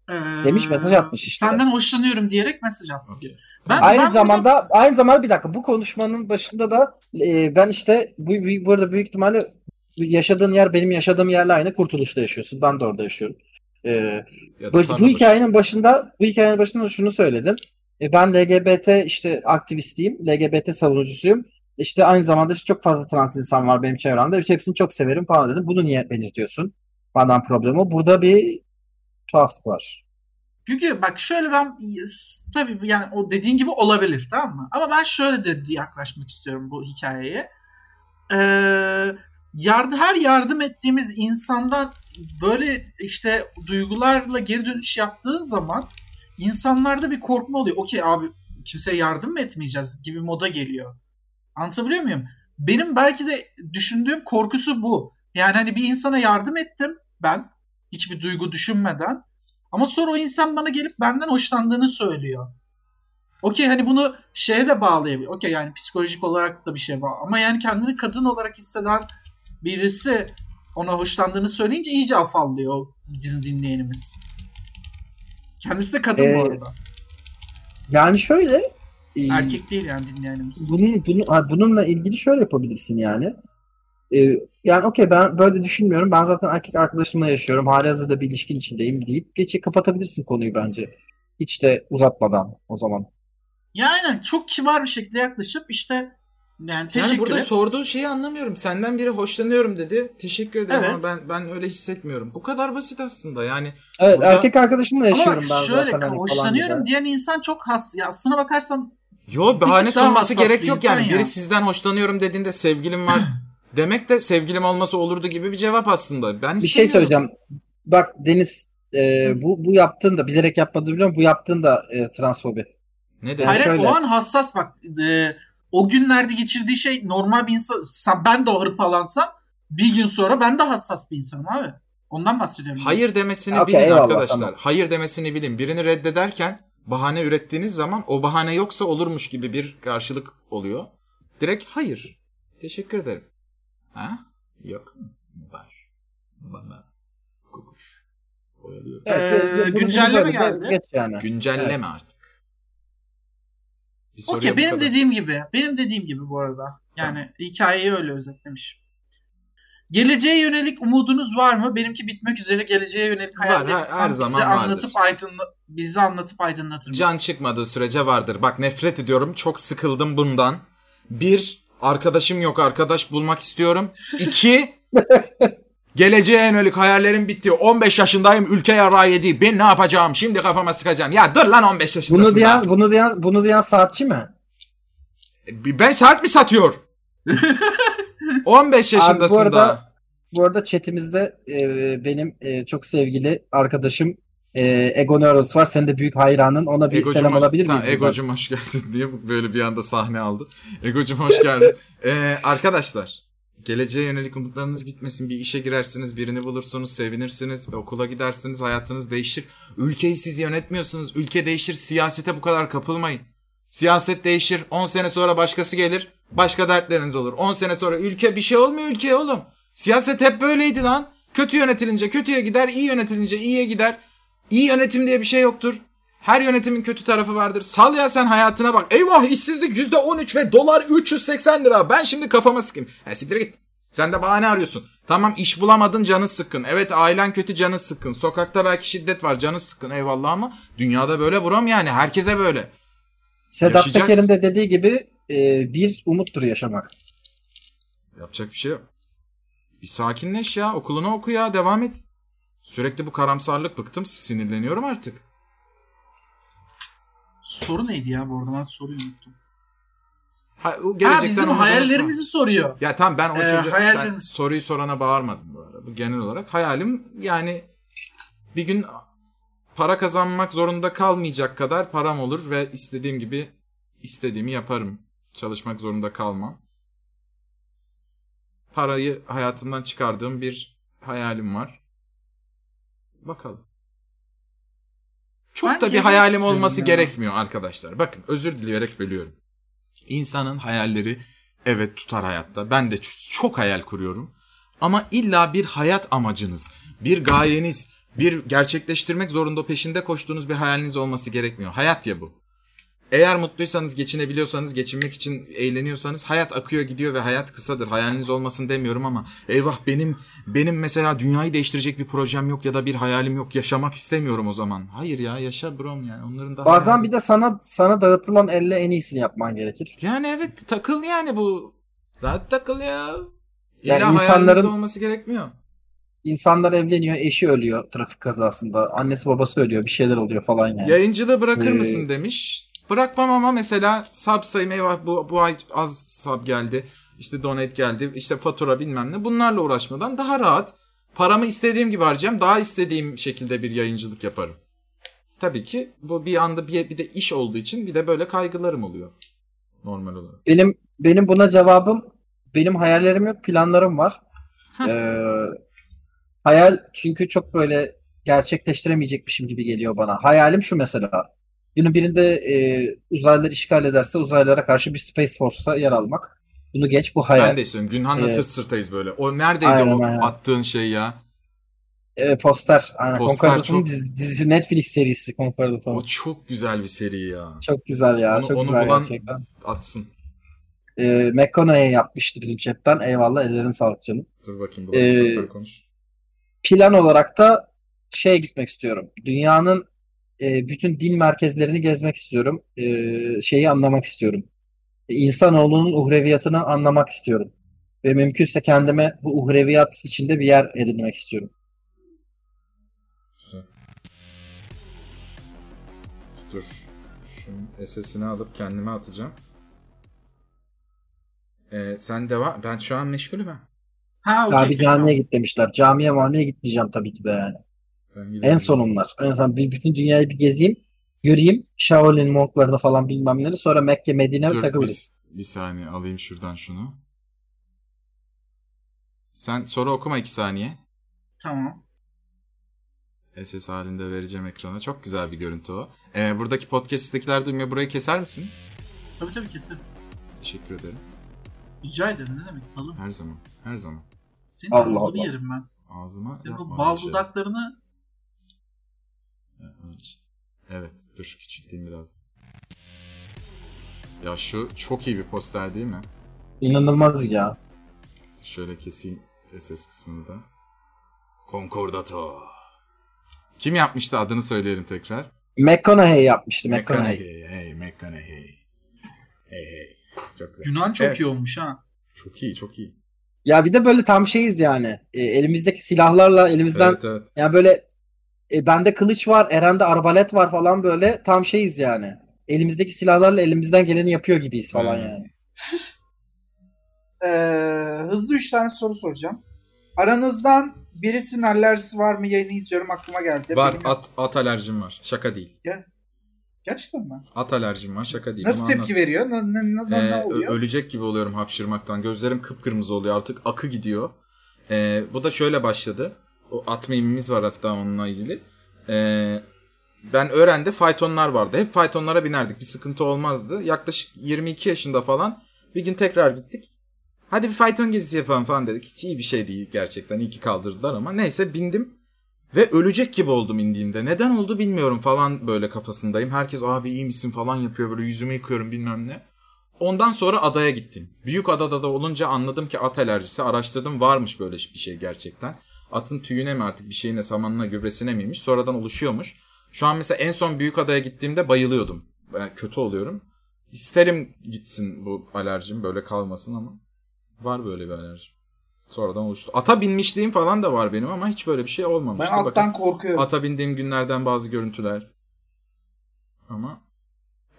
Ee, Demiş, mesaj atmış işte. Senden hoşlanıyorum diyerek mesaj. Okey. Ben, Aynı ben zamanda aynı zamanda bir dakika bu konuşmanın başında da e, ben işte bu, bu burada büyük ihtimalle yaşadığın yer benim yaşadığım yerle aynı Kurtuluş'ta yaşıyorsun. Ben de orada yaşıyorum. E, Ya da bu, bu hikayenin başında bu hikayenin başında şunu söyledim. E, ben LGBT işte aktivistiyim. LGBT savunucusuyum. İşte aynı zamanda işte çok fazla trans insan var benim çevremde. İşte hepsini çok severim falan dedim. Bunu niye belirtiyorsun? Madem problem o. Burada bir tuhaflık var. Çünkü bak şöyle ben tabii yani o dediğin gibi olabilir tamam mı? Ama ben şöyle de yaklaşmak istiyorum bu hikayeye. Ee, yardı, her yardım ettiğimiz insandan böyle işte duygularla geri dönüş yaptığın zaman insanlarda bir korkma oluyor. Okey abi kimseye yardım mı etmeyeceğiz gibi moda geliyor. Anlatabiliyor muyum? Benim belki de düşündüğüm korkusu bu. Yani hani bir insana yardım ettim ben hiçbir duygu düşünmeden. Ama sonra o insan bana gelip benden hoşlandığını söylüyor. Okey hani bunu şeye de bağlayabilir. Okey yani psikolojik olarak da bir şey bağlı. Ama yani kendini kadın olarak hisseden birisi ona hoşlandığını söyleyince iyice afallıyor dinleyenimiz. Kendisi de kadın Ee, bu arada. Yani şöyle e, Erkek değil yani dinleyenimiz. Bunun, bunu, ha, bununla ilgili şöyle yapabilirsin yani. Ee, yani okey ben böyle düşünmüyorum. Ben zaten erkek arkadaşımla yaşıyorum. Halihazırda bir ilişkin içindeyim deyip geçe kapatabilirsin konuyu bence. Hiç de uzatmadan o zaman. Yani çok kibar bir şekilde yaklaşıp işte Yani teşekkür Yani burada et. sorduğu şeyi anlamıyorum. Senden biri hoşlanıyorum dedi. Teşekkür ederim Evet. ama ben ben öyle hissetmiyorum. Bu kadar basit aslında. Yani Evet Burada- erkek arkadaşımla Ama yaşıyorum bak ben şöyle zaten. hani hoşlanıyorum diyen insan çok has. Ya aslına bakarsan yo bahane sunması gerek bir yok yani. ya. Biri sizden hoşlanıyorum dediğinde sevgilim var demek de sevgilim olması olurdu gibi bir cevap aslında. Ben Bir şey söyleyeceğim. Bak Deniz e, bu bu yaptığın da bilerek yapmadığını biliyorum. Bu yaptığın da e, transfobi. Ne Yani dedi? hayır şöyle- o an hassas bak. e, o günlerde geçirdiği şey normal bir insan. Sen- Ben de hırpalansam bir gün sonra ben de hassas bir insanım abi. Ondan bahsediyorum. Hayır demesini Okey, bilin eyvallah, arkadaşlar. tamam. Hayır demesini bilin. Birini reddederken bahane ürettiğiniz zaman o bahane yoksa olurmuş gibi bir karşılık oluyor. Direkt hayır. Teşekkür ederim. Ha? Yok mu? Var. Bana. Kokuş. Oyalıyorum. Ee, bunu- bunu güncelleme geldi. Geç yani. Güncelleme artık. Bir Okey benim dediğim gibi. Benim dediğim gibi bu arada. Yani hikayeyi öyle özetlemiş. Geleceğe yönelik umudunuz var mı? Benimki bitmek üzere. Geleceğe yönelik hayallerimizden her- her zaman vardır. anlatıp aydınla bizi anlatıp aydınlatır mısın? Can çıkmadığı sürece vardır. Bak nefret ediyorum. Çok sıkıldım bundan. Bir, arkadaşım yok. Arkadaş bulmak istiyorum. İki, geleceğe yönelik hayallerim bitti. 15 yaşındayım. Ülke yarağı yedi. Ben ne yapacağım? Şimdi kafama sıkacağım. Ya dur lan 15 yaşındasın Bunu diyen daha. bunu diyen bunu diyen saatçi mi? Ben saat mi satıyor? 15 yaşındasın arada- daha. Bu arada chatimizde e, benim e, çok sevgili arkadaşım e, Ego Neuros var. Senin de büyük hayranın. Ona bir Egocum selam hoş- alabilir Tamam, miyiz? buradan? Egocum hoş geldin diye böyle bir anda sahne aldı. Egocum hoş geldin. Ee, arkadaşlar geleceğe yönelik umutlarınız bitmesin. Bir işe girersiniz, birini bulursunuz, sevinirsiniz, okula gidersiniz, hayatınız değişir. Ülkeyi siz yönetmiyorsunuz. Ülke değişir, siyasete bu kadar kapılmayın. Siyaset değişir, 10 sene sonra başkası gelir, başka dertleriniz olur. 10 sene sonra ülke bir şey olmuyor ülkeye oğlum. Siyaset hep böyleydi lan. Kötü yönetilince kötüye gider, iyi yönetilince iyiye gider. İyi yönetim diye bir şey yoktur. Her yönetimin kötü tarafı vardır. Sal ya sen hayatına bak. Eyvah işsizlik %13 ve dolar 380 lira. Ben şimdi kafama sıkayım. Ha siktir git. Sen de bahane arıyorsun. Tamam iş bulamadın canın sıkkın. Evet ailen kötü canın sıkkın. Sokakta belki şiddet var canın sıkkın eyvallah ama dünyada böyle buram yani. Herkese böyle. Sedat. Peker'in de dediği gibi e, bir umuttur yaşamak. Yapacak bir şey yok. Bir sakinleş ya. Okulunu oku ya. Devam et. Sürekli bu karamsarlık bıktım. Sinirleniyorum artık. Soru neydi ya bu arada? Ben soruyu unuttum. Ha, o Ha bizim hayallerimizi soruyor. Ya tamam ben o Ee, çocuğa sen hayalleriniz- soruyu sorana bağırmadım bu arada. Bu genel olarak hayalim yani bir gün para kazanmak zorunda kalmayacak kadar param olur ve istediğim gibi istediğimi yaparım. Çalışmak zorunda kalmam. Parayı hayatımdan çıkardığım bir hayalim var. Bakalım. Çok Ben da bir hayalim olması ya. gerekmiyor arkadaşlar. Bakın özür dileyerek bölüyorum. İnsanın hayalleri evet tutar hayatta. Ben de çok hayal kuruyorum. Ama illa bir hayat amacınız, bir gayeniz, bir gerçekleştirmek zorunda peşinde koştuğunuz bir hayaliniz olması gerekmiyor. Hayat ya bu. Eğer mutluysanız, geçinebiliyorsanız, geçinmek için eğleniyorsanız hayat akıyor gidiyor ve hayat kısadır. Hayaliniz olmasın demiyorum ama eyvah benim benim mesela dünyayı değiştirecek bir projem yok ya da bir hayalim yok. Yaşamak istemiyorum o zaman. Hayır ya yaşa brom yani. Onların da Bazen bir de sana sana dağıtılan elle en iyisini yapman gerekir. yani evet takıl yani bu. Rahat takıl ya. Yani İlla insanların- olması gerekmiyor. İnsanlar evleniyor, eşi ölüyor trafik kazasında. Annesi babası ölüyor, bir şeyler oluyor falan yani. Yayıncılığı bırakır Ee, mısın demiş. Bırakmam ama mesela sub sayım eyvah bu, bu ay az sub geldi. İşte donate geldi. işte fatura bilmem ne. Bunlarla uğraşmadan daha rahat. Paramı istediğim gibi harcayacağım. Daha istediğim şekilde bir yayıncılık yaparım. Tabii ki bu bir anda bir, bir de iş olduğu için bir de böyle kaygılarım oluyor. Normal olarak. Benim benim buna cevabım benim hayallerim yok, planlarım var. Ee, hayal çünkü çok böyle gerçekleştiremeyecekmişim gibi geliyor bana. Hayalim şu mesela. Günün birinde e, uzaylılar işgal ederse uzaylılara karşı bir Space Force'ta yer almak. Bunu geç bu hayal. Ben de istiyorum. Günhan'la Evet. sırt sırtayız böyle. O neredeydi Aynen, o aynen. attığın şey ya? E, poster. Aynen. Poster Concordat'ın çok- dizi- dizisi Netflix serisi Concordat. O çok güzel bir seri ya. Çok güzel ya. Onu- çok onu güzel bulan- gerçekten. Atsın. E, McConaughey yapmıştı bizim chatten. Eyvallah ellerin sağlık canım. Dur bakayım. bulalım. Ee, sen konuş. plan olarak da şeye gitmek istiyorum. Dünyanın e, bütün din merkezlerini gezmek istiyorum. E, şeyi anlamak istiyorum. insanoğlunun uhreviyatını anlamak istiyorum. Ve mümkünse kendime bu uhreviyat içinde bir yer edinmek istiyorum. Güzel. Dur. Şunun SS'ini alıp kendime atacağım. Ee, sen devam. Ben şu an meşgulüm ha. Ha okey. Abi okey, camiye tamam. git demişler. Camiye mamiye gitmeyeceğim tabii ki de yani. En sonunlar. En son bir bütün dünyayı bir gezeyim. Göreyim. Shaolin monklarını falan bilmem neleri. Sonra Mekke, Medine Dur, takılırız. bir, bir saniye alayım şuradan şunu. Sen soru okuma iki saniye. Tamam. SS halinde vereceğim ekrana. Çok güzel bir görüntü o. Ee, buradaki podcast'tekiler duymuyor. Burayı keser misin? Tabii tabii kesin. Teşekkür ederim. Rica ederim ne demek balım. Her zaman. Her zaman. Senin Allah ağzını Allah. yerim ben. Ağzıma Senin o bal şey. dudaklarını Evet dur küçülteyim biraz. Ya şu çok iyi bir poster değil mi? İnanılmaz ya. Şöyle keseyim SS kısmını da. Concordato. Kim yapmıştı adını söyleyelim tekrar. McConaughey yapmıştı. McConaughey. McConaughey. Hey McConaughey. Hey hey. Çok güzel. Yunan çok Evet. iyi olmuş ha. Çok iyi çok iyi. Ya bir de böyle tam şeyiz yani. E, elimizdeki silahlarla elimizden Evet evet. yani böyle e, bende kılıç var, Eren'de arbalet var falan böyle tam şeyiz yani. Elimizdeki silahlarla elimizden geleni yapıyor gibiyiz falan Evet. yani. Ee, hızlı 3 tane soru soracağım. Aranızdan birisinin alerjisi var mı? Yayını izliyorum aklıma geldi. Var Benim- at, at alerjim var. Şaka değil. Gerçekten mi? At alerjim var şaka değil. Nasıl Ama tepki veriyor? Ne, ne, ne, Ee, ne oluyor? ölecek gibi oluyorum hapşırmaktan. Gözlerim kıpkırmızı oluyor. Artık akı gidiyor. Ee, bu da şöyle başladı. At mimimiz var hatta onunla ilgili. Ee, ben öğrendi faytonlar vardı. Hep faytonlara binerdik. Bir sıkıntı olmazdı. Yaklaşık 22 yaşında falan bir gün tekrar gittik. Hadi bir fayton gezisi yapalım falan dedik. Hiç iyi bir şey değil gerçekten. İyi ki kaldırdılar ama. Neyse bindim. Ve ölecek gibi oldum indiğimde. Neden oldu bilmiyorum falan böyle kafasındayım. Herkes abi iyi misin falan yapıyor. Böyle yüzümü yıkıyorum bilmem ne. Ondan sonra adaya gittim. Büyük adada da olunca anladım ki at alerjisi. Araştırdım varmış böyle bir şey gerçekten. Atın tüyüne mi artık bir şeyine samanına gübresine miymiş. Sonradan oluşuyormuş. Şu an mesela en son büyük adaya gittiğimde bayılıyordum. Yani kötü oluyorum. İsterim gitsin bu alerjim böyle kalmasın ama. Var böyle bir alerjim. Sonradan oluştu. Ata binmişliğim falan da var benim ama hiç böyle bir şey Ben olmamıştı. alttan Bakın, korkuyorum. ata bindiğim günlerden bazı görüntüler. Ama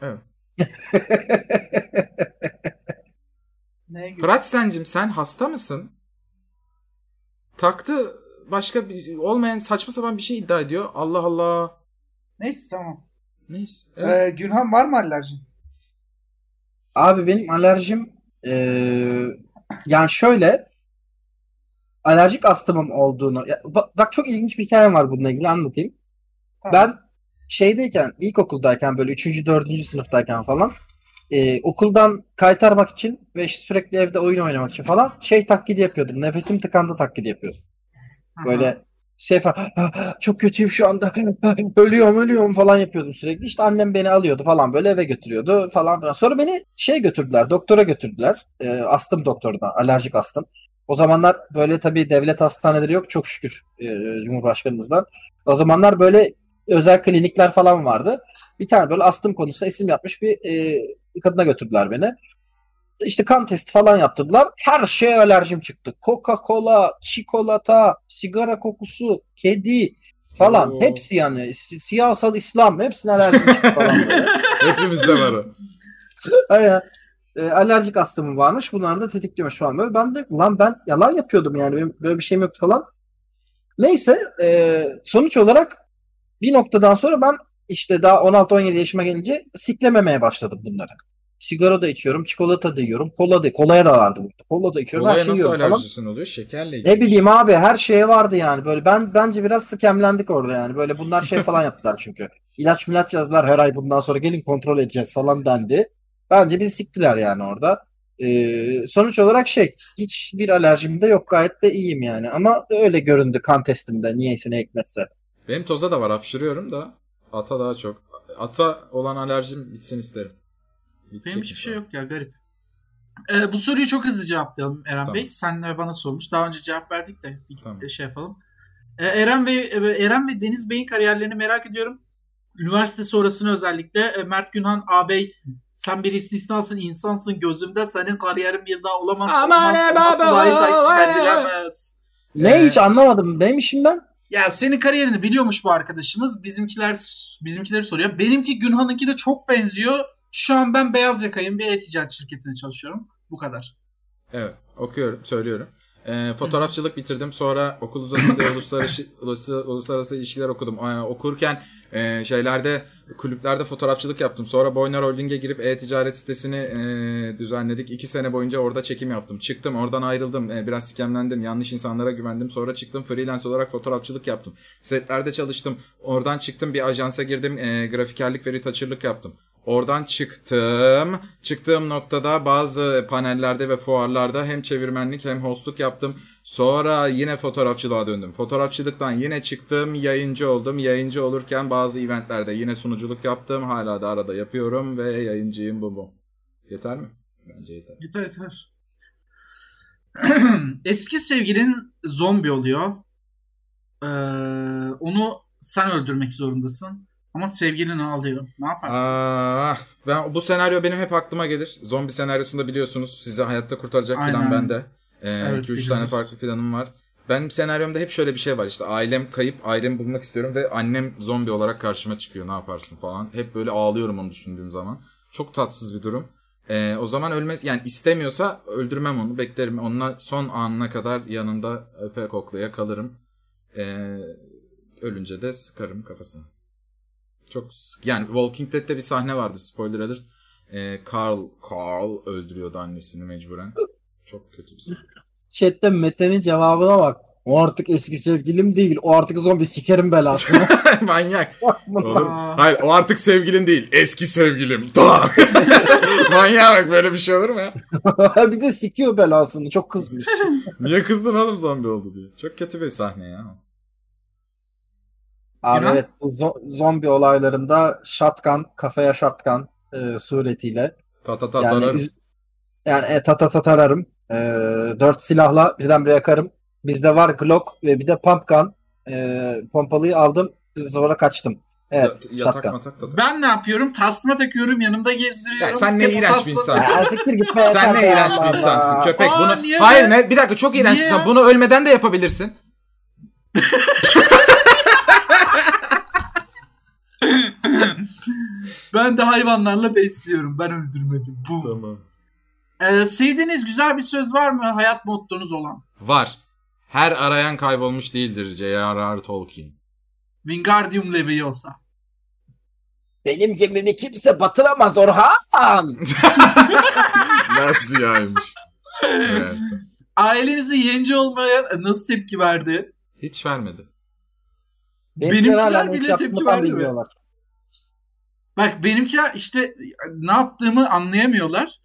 evet. Neye göre? Fırat sencim sen hasta mısın? Taktı başka bir olmayan saçma sapan bir şey iddia ediyor. Allah Allah. Neyse tamam. Neyse. Evet. Ee, Günhan var mı alerjin? Abi benim alerjim eee, yani şöyle alerjik astımım olduğunu ya, bak, bak çok ilginç bir hikayem var bununla ilgili anlatayım. Tamam. Ben şeydeyken ilkokuldayken böyle 3. 4. sınıftayken falan eee, okuldan kaytarmak için ve işte sürekli evde oyun oynamak için falan şey taklidi yapıyordum. Nefesim tıkandı taklidi yapıyordum. Böyle şey falan çok kötüyüm şu anda ölüyorum ölüyorum falan yapıyordum sürekli. İşte annem beni alıyordu falan böyle eve götürüyordu falan filan. Sonra beni şey götürdüler doktora götürdüler. E, astım doktoruna alerjik astım. O zamanlar böyle tabii devlet hastaneleri yok çok şükür e, Cumhurbaşkanımızdan. O zamanlar böyle özel klinikler falan vardı. Bir tane böyle astım konusunda isim yapmış bir, e, kadına götürdüler beni. İşte kan testi falan yaptırdılar. Her şeye alerjim çıktı. Coca-Cola, çikolata, sigara kokusu, kedi falan. Oo. Hepsi yani. Si- siyasal İslam. Hepsine alerjim çıktı falan. Hepimizde var o. Aynen. E, alerjik astımım varmış. Bunlar da tetikliyormuş falan böyle. Ben de ulan ben yalan yapıyordum yani. Benim böyle bir şeyim yoktu falan. Neyse e, sonuç olarak bir noktadan sonra ben işte daha 16-17 yaşıma gelince siklememeye başladım bunları. Sigara da içiyorum, çikolata da yiyorum, kola da, kolaya da vardı burada. Kola da içiyorum, her Kolaya şeyi nasıl yiyorum falan. alerjisin oluyor? Şekerle ilgili. Ne bileyim abi her şeye vardı yani. Böyle ben bence biraz skemlendik orada yani. Böyle bunlar şey falan yaptılar çünkü. İlaç milaç yazdılar her ay bundan sonra gelin kontrol edeceğiz falan dendi. Bence bizi siktiler yani orada. Ee, sonuç olarak şey hiçbir alerjim de yok gayet de iyiyim yani. Ama öyle göründü kan testimde niyeyse ne hikmetse. Benim toza da var hapşırıyorum da ata daha çok. Ata olan alerjim bitsin isterim. Benim hiçbir şey yok ya garip. Ee, bu soruyu çok hızlı cevaplayalım Eren Tamam. Bey. Sen ve bana sormuş. Daha önce cevap verdik de bir Tamam. şey yapalım. Ee, Eren ve Eren ve Deniz Bey'in kariyerlerini merak ediyorum. üniversite sonrasını özellikle e, Mert Günhan ağabey sen bir istisnasın insansın gözümde senin kariyerin bir daha olamaz. Aman olması baba, dahi. Ne Ee, hiç anlamadım. Neymişim ben? Ya senin kariyerini biliyormuş bu arkadaşımız. Bizimkiler bizimkileri soruyor. Benimki Günhan'ınki de çok benziyor. Şu an ben beyaz yakayım bir e-ticaret şirketinde çalışıyorum. Bu kadar. Evet okuyorum söylüyorum. Ee, fotoğrafçılık bitirdim. Sonra okul uzasında uluslararası, uluslararası, ilişkiler okudum. Ee, okurken e, şeylerde kulüplerde fotoğrafçılık yaptım. Sonra Boyner Holding'e girip e-ticaret sitesini e, düzenledik. İki sene boyunca orada çekim yaptım. Çıktım oradan ayrıldım. E, biraz skemlendim. Yanlış insanlara güvendim. Sonra çıktım freelance olarak fotoğrafçılık yaptım. Setlerde çalıştım. Oradan çıktım bir ajansa girdim. E, grafikerlik ve retoucherlık yaptım. Oradan çıktım. Çıktığım noktada bazı panellerde ve fuarlarda hem çevirmenlik hem hostluk yaptım. Sonra yine fotoğrafçılığa döndüm. Fotoğrafçılıktan yine çıktım. Yayıncı oldum. Yayıncı olurken bazı eventlerde yine sunuculuk yaptım. Hala da arada yapıyorum ve yayıncıyım bu bu. Yeter mi? Bence yeter. Yeter yeter. Eski sevgilin zombi oluyor. Ee, onu sen öldürmek zorundasın. Ama sevgilin ağlıyor. Ne yaparsın? Aa, ben bu senaryo benim hep aklıma gelir. Zombi senaryosunda biliyorsunuz sizi hayatta kurtaracak plan Aynen. bende. 2-3 Evet, tane biliyoruz. farklı planım var. Benim senaryomda hep şöyle bir şey var işte ailem kayıp ailemi bulmak istiyorum ve annem zombi olarak karşıma çıkıyor ne yaparsın falan. Hep böyle ağlıyorum onu düşündüğüm zaman. Çok tatsız bir durum. Ee, o zaman ölmez yani istemiyorsa öldürmem onu beklerim. Onunla son anına kadar yanında öpe koklaya kalırım. Ee, ölünce de sıkarım kafasına. Çok yani Walking Dead'te bir sahne vardı spoiler alert. Ee, Carl Carl öldürüyordu annesini mecburen. Çok kötü bir sahne. Chat'te Mete'nin cevabına bak. O artık eski sevgilim değil. O artık zombi sikerim belasını. Manyak. Olur. Hayır o artık sevgilin değil. Eski sevgilim. Manyak bak böyle bir şey olur mu ya? bir de sikiyor belasını. Çok kızmış. Niye kızdın oğlum zombi oldu diye. Çok kötü bir sahne ya. Abi evet bu zo- zombi olaylarında shotgun, kafaya shotgun e, suretiyle Ta ta ta yani, tararım. üz- yani e, tata tatararım. E, dört silahla birdenbire yakarım. Bizde var Glock ve bir de pump gun. E, pompalıyı aldım. Sonra kaçtım. Evet. Ya- yatak matak da. Ben ne yapıyorum? Tasma takıyorum yanımda gezdiriyorum. Ya sen ne Hep iğrenç bir insansın. Ya, siktir git be, Sen ne iğrenç bir insansın köpek. Aa, bunu niye Hayır ne bir dakika çok iğrenç bir insan. Bunu ölmeden de yapabilirsin. Ben de hayvanlarla besliyorum. Ben öldürmedim. Bu. Tamam. Ee, sevdiğiniz güzel bir söz var mı? Hayat mottonuz olan. Var. Her arayan kaybolmuş değildir J.R.R. Tolkien. Wingardium Leviosa. Benim gemimi kimse batıramaz Orhan. Nasıl yaymış? Evet. Ailenizi yence olmaya nasıl tepki verdi? Hiç vermedi. Benimkiler bile tepki verdi. Bak benimkiler işte ne yaptığımı anlayamıyorlar.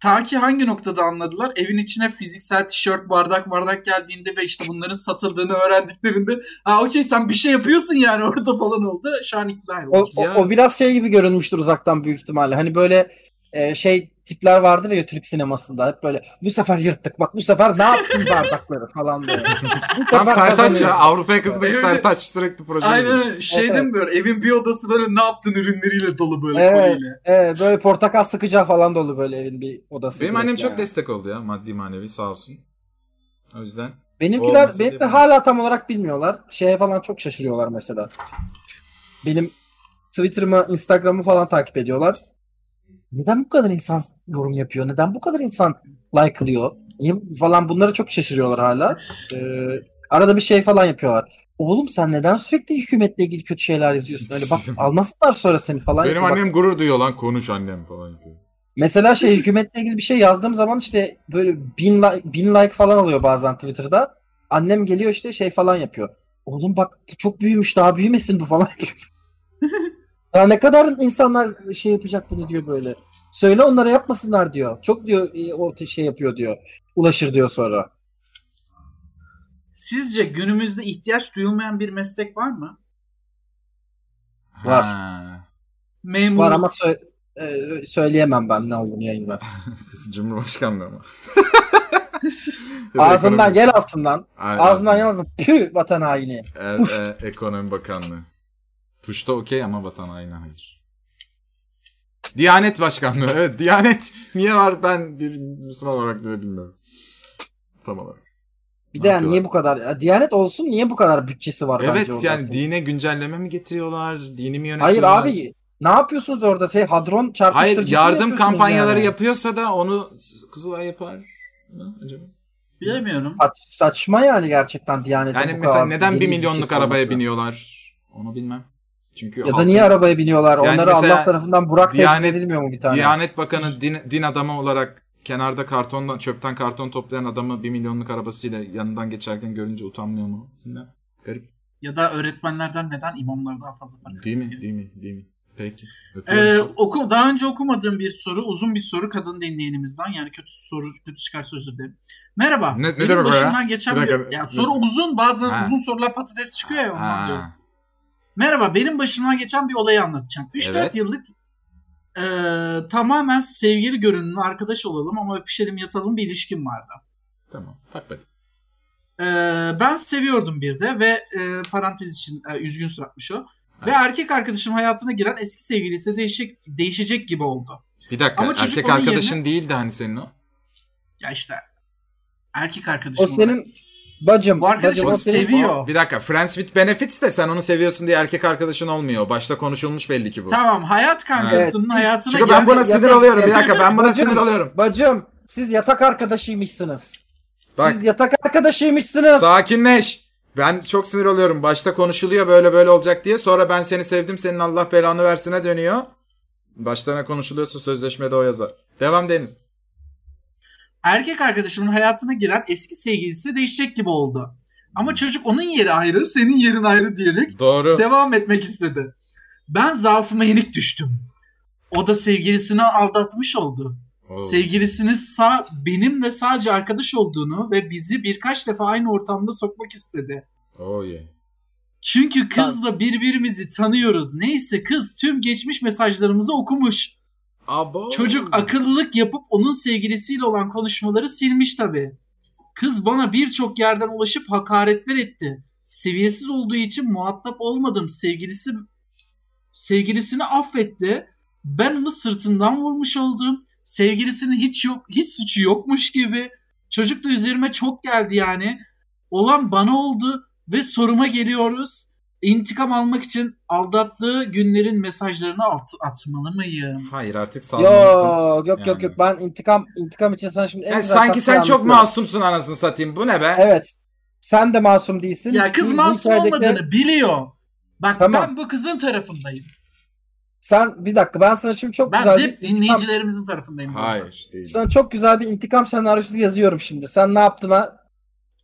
Ta ki hangi noktada anladılar? Evin içine fiziksel tişört, bardak bardak geldiğinde ve işte bunların satıldığını öğrendiklerinde ha okey sen bir şey yapıyorsun yani orada falan oldu. Şu an ikna O, o, Ya. o biraz şey gibi görünmüştür uzaktan büyük ihtimalle. Hani böyle e, şey tipler vardır ya Türk sinemasında hep böyle bu sefer yırttık bak bu sefer ne yaptın bardakları falan böyle. Tam Sertaç ya. kazanıyoruz. Avrupa yakasındaki Evet. Sertaç sürekli proje. Aynen şey Evet. mi böyle evin bir odası böyle ne yaptın ürünleriyle dolu böyle Evet. koliyle. Evet, böyle portakal sıkacağı falan dolu böyle evin bir odası. Benim annem çok yani. destek oldu ya. Maddi manevi sağ olsun. O yüzden. Benimkiler benim de hala tam olarak bilmiyorlar. Şeye falan çok şaşırıyorlar mesela. Benim Twitter'ımı, Instagram'ı falan takip ediyorlar. Neden bu kadar insan yorum yapıyor? Neden bu kadar insan like'lıyor? Falan bunları çok şaşırıyorlar hala. Ee, arada bir şey falan yapıyorlar. Oğlum sen neden sürekli hükümetle ilgili kötü şeyler yazıyorsun? Öyle bak almasınlar sonra seni falan. Benim yapıyor. Bak, annem gurur duyuyor lan konuş annem falan yapıyor. Mesela şey hükümetle ilgili bir şey yazdığım zaman işte böyle bin, like, bin like falan alıyor bazen Twitter'da. Annem geliyor işte şey falan yapıyor. Oğlum bak çok büyümüş daha büyümesin bu falan. ya ne kadar insanlar şey yapacak bunu diyor böyle. Söyle onlara yapmasınlar diyor. Çok diyor e, orta şey yapıyor diyor. Ulaşır diyor sonra. Sizce günümüzde ihtiyaç duyulmayan bir meslek var mı? Var. Ha. Memur. Var ama sö- e, söyleyemem ben ne olduğunu yayında. Cumhurbaşkanlığı mı? Ağzından ekonomi- gel altından. Aynen. Ağzından yalnız pü vatan haini. E- e- ekonomi Bakanlığı. Tuşta okey ama vatan haini hayır. Diyanet Başkanlığı. Evet Diyanet niye var ben bir Müslüman olarak bile bilmiyorum. Tam olarak. Bir de yani niye bu kadar ya Diyanet olsun niye bu kadar bütçesi var Evet bence orada? yani dine güncelleme mi getiriyorlar? Dini mi Hayır yönetiyorlar? abi ne yapıyorsunuz orada? Şey hadron Hayır çarpıştırıcısı mı yardım kampanyaları yani? yapıyorsa da onu Kızılay yapar mı acaba? Bilemiyorum. Saç- saçma yani gerçekten Diyanet'in Yani bu mesela kadar neden bir milyonluk arabaya olması. biniyorlar? Onu bilmem. Çünkü Ya da halkın- niye arabaya biniyorlar? Yani Onları mesela Allah tarafından Burak Diyanet- tesis edilmiyor mu bir tane? Diyanet Bakanı din, din adamı olarak kenarda kartondan çöpten karton toplayan adamı bir milyonluk arabasıyla yanından geçerken görünce utanmıyor mu? Ne? Garip. Ya da öğretmenlerden neden imamlar daha fazla para Değil mi? Değil mi? Değil mi? Peki. Ee, oku, daha önce okumadığım bir soru, uzun bir soru kadın dinleyenimizden. Yani kötü soru, kötü çıkarsa özür dilerim. Merhaba. Ne- ne demek o ya? geçen Bir bir, dakika. ya soru uzun, bazen Ha. uzun sorular patates çıkıyor ya ondan Merhaba, benim başımdan geçen bir olayı anlatacağım. 3-4 Evet. yıllık e, tamamen sevgili görünümlü arkadaş olalım ama öpüşelim yatalım bir ilişkim vardı. tamam. Bak bak. E, ben seviyordum bir de ve e, parantez için e, üzgün suratmış o. Ve erkek arkadaşım hayatına giren eski sevgilisi değişik, değişecek gibi oldu. Bir dakika. Ama erkek arkadaşın yerine- değildi hani senin o. Ya işte erkek arkadaşım O senin bacım. Bu arkadaşım bacım, seviyor. Bir dakika. Friends with Benefits de sen onu seviyorsun diye erkek arkadaşın olmuyor. Başta konuşulmuş belli ki bu. Tamam hayat kankasının Evet. hayatına Çünkü ben buna sinir yatak- oluyorum. Bir dakika ben buna Bacım. sinir oluyorum. Bacım siz yatak arkadaşıymışsınız. Bak Siz yatak arkadaşıymışsınız. sakinleş. Ben çok sinir oluyorum. Başta konuşuluyor böyle böyle olacak diye. Sonra ben seni sevdim senin Allah belanı versine dönüyor. Başta ne konuşuluyorsa sözleşmede o yazar. Devam Deniz. Erkek arkadaşımın hayatına giren eski sevgilisi değişecek gibi oldu. Ama çocuk onun yeri ayrı, senin yerin ayrı diyerek Doğru. devam etmek istedi. Ben zaafıma yenik düştüm. O da sevgilisini aldatmış oldu. Oo. Sevgilisinin sağ, benimle sadece arkadaş olduğunu ve bizi birkaç defa aynı ortamda sokmak istedi. Oh yeah. Çünkü kızla birbirimizi tanıyoruz. Neyse kız tüm geçmiş mesajlarımızı okumuş. Abo. Çocuk akıllılık yapıp onun sevgilisiyle olan konuşmaları silmiş tabii. Kız bana birçok yerden ulaşıp hakaretler etti. Seviyesiz olduğu için muhatap olmadım. Sevgilisi sevgilisini affetti. Ben onu sırtından vurmuş oldum. Sevgilisinin hiç yok hiç suçu yokmuş gibi. Çocuk da üzerime çok geldi yani. Olan bana oldu ve soruma geliyoruz. İntikam almak için aldattığı günlerin mesajlarını at- atmalı mıyım? Hayır artık salmalısın. Yok yok yok Yani. yok ben intikam intikam için sana şimdi en Yani sanki sen çok anlatıyorum. masumsun anasını satayım. Bu ne be? Evet. Sen de masum değilsin. Ya kız Bu- bu masum hikayedeki- olmadığını biliyor. Bak Tamam. ben bu kızın tarafındayım. Sen bir dakika ben sana şimdi çok Ben güzel bir intikam, dinleyicilerimizin tarafındayım. Hayır değil. sana çok güzel bir intikam senaryosu yazıyorum şimdi. Sen ne yaptığına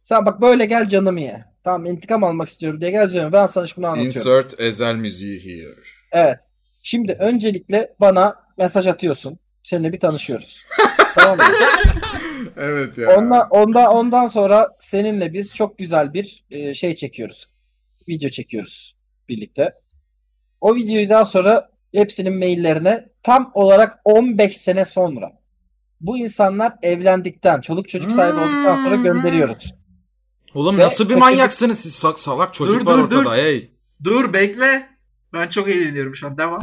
sen bak böyle gel canımı ye. Tamam intikam almak istiyorum diye gel canım. Ben sana şimdi bunu anlatıyorum. Insert ezel müziği here. Evet. Şimdi öncelikle bana mesaj atıyorsun. Seninle bir tanışıyoruz. tamam mı? evet ya. Ondan, ondan, ondan sonra seninle biz çok güzel bir e, şey çekiyoruz. Video çekiyoruz birlikte. O videoyu daha sonra hepsinin maillerine tam olarak 15 sene sonra bu insanlar evlendikten, çoluk çocuk sahibi olduktan sonra gönderiyoruz. Oğlum Ve nasıl bir manyaksınız siz? Sak- salak çocuk Dur, var dur, ortada. dur. Hey. Dur bekle. Ben çok eğleniyorum şu an. Devam.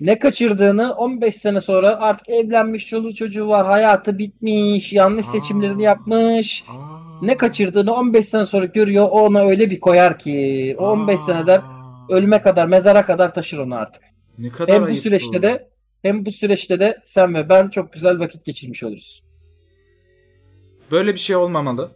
Ne kaçırdığını 15 sene sonra artık evlenmiş, çoluğu çocuğu var, hayatı bitmiş, yanlış seçimlerini yapmış. Aa. Ne kaçırdığını 15 sene sonra görüyor, o ona öyle bir koyar ki o 15 Aa. seneden ölüme kadar, mezara kadar taşır onu artık. Ne kadar Hem bu süreçte de hem bu süreçte de sen ve ben çok güzel vakit geçirmiş oluruz. Böyle bir şey olmamalı.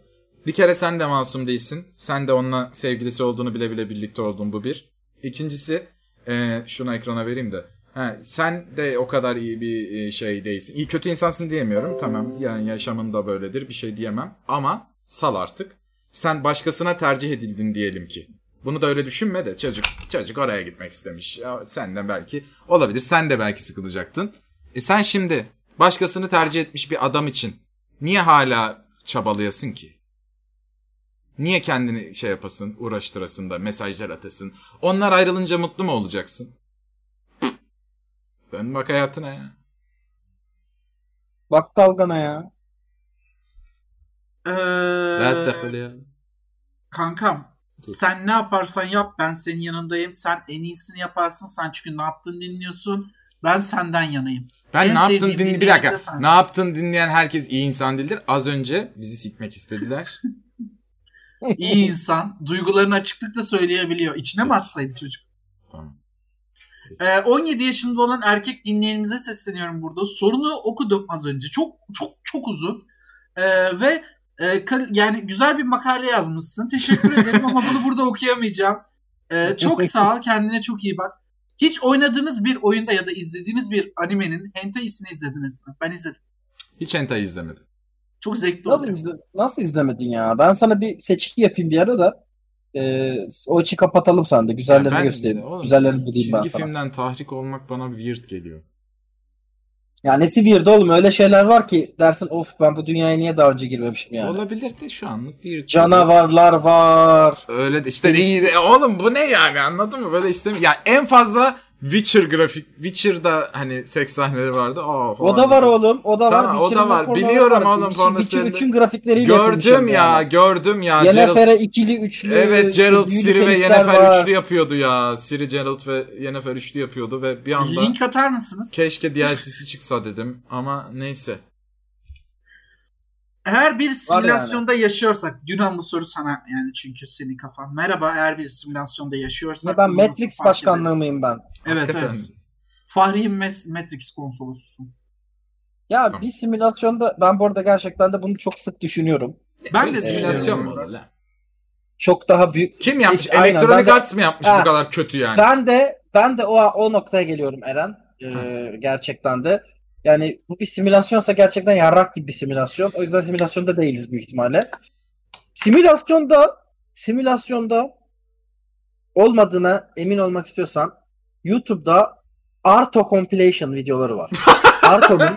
Bir kere sen de masum değilsin. Sen de onunla sevgilisi olduğunu bile bile birlikte oldun bu bir. İkincisi e, şunu ekrana vereyim de. Ha, sen de o kadar iyi bir e, şey değilsin. İyi kötü insansın diyemiyorum. Tamam yani yaşamın da böyledir. Bir şey diyemem. Ama sal artık. Sen başkasına tercih edildin diyelim ki. Bunu da öyle düşünme de çocuk çocuk oraya gitmek istemiş. Ya, senden belki olabilir. Sen de belki sıkılacaktın. E sen şimdi başkasını tercih etmiş bir adam için niye hala çabalayasın ki? Niye kendini şey yapasın, uğraştırasın da mesajlar atasın? Onlar ayrılınca mutlu mu olacaksın? Dön bak hayatına ya. Bak dalgana ya. Ee, Rahat takıl ya. kankam Sen ne yaparsan yap ben senin yanındayım. Sen en iyisini yaparsın. Sen çünkü ne yaptın dinliyorsun. Ben senden yanayım. Ben En ne yaptın sevdiğim din bir dakika. Ne yaptın dinleyen herkes iyi insan değildir. Az önce bizi sikmek istediler. İyi insan. Duygularını açıklıkla söyleyebiliyor. İçine mi atsaydı çocuk? tamam. Ee, 17 yaşında olan erkek dinleyenimize sesleniyorum burada. Sorunu okudum az önce. Çok çok çok uzun. Ee, ve e, yani güzel bir makale yazmışsın. Teşekkür ederim ama bunu burada okuyamayacağım. Ee, çok sağ ol. Kendine çok iyi bak. Hiç oynadığınız bir oyunda ya da izlediğiniz bir animenin hentai'sini izlediniz mi? Ben izledim. Hiç hentai izlemedim. Çok zevkli Nasıl, izle, nasıl izlemedin ya? Ben sana bir seçki yapayım bir ara da. E, o içi kapatalım sen de. Güzellerini ben- göstereyim. oğlum, Güzellerini bulayım ben Çizgi sana. filmden tahrik olmak bana weird geliyor. Ya nesi weird oğlum öyle şeyler var ki dersin of ben bu dünyaya niye daha önce girmemişim yani. Olabilir de şu anlık weird. Canavarlar var. Öyle de işte iyi de oğlum bu ne yani anladın mı? Böyle istemiyorum. Ya en fazla Witcher grafik Witcher'da hani seks sahneleri vardı. Aa, falan. O da var oğlum. O da Tamam, var. o da var. Biliyorum var. oğlum, porno Witcher serileri. 3'ün grafikleriyle Gördüm ya, yani. gördüm ya. Yennefer'e Geralt, ikili üçlü. evet Geralt, Ciri ve Yennefer var. üçlü yapıyordu ya. Ciri, Geralt ve Yennefer üçlü yapıyordu ve bir anda Link atar mısınız? keşke DLC'si çıksa dedim ama neyse. Eğer bir simülasyonda yaşıyorsak, Günan bu soru sana yani çünkü senin kafan. Merhaba eğer bir simülasyonda yaşıyorsak. Ya ben Matrix başkanlığı mıyım ben? Evet Hakikaten. evet. Fahri'nin Mes- Matrix konsolosusun. Ya Tamam. bir simülasyonda ben bu arada gerçekten de bunu çok sık düşünüyorum. Ben Böyle de simülasyon mu olur lan? Çok daha büyük. Kim yapmış? Ben de- Arts mı yapmış Ha. bu kadar kötü yani? Ben de ben de o o noktaya geliyorum Eren. Ee, gerçekten de. Yani bu bir simülasyonsa gerçekten yarrak gibi bir simülasyon. O yüzden simülasyonda değiliz büyük ihtimalle. Simülasyonda simülasyonda olmadığına emin olmak istiyorsan YouTube'da Arto compilation videoları var. Arto'nun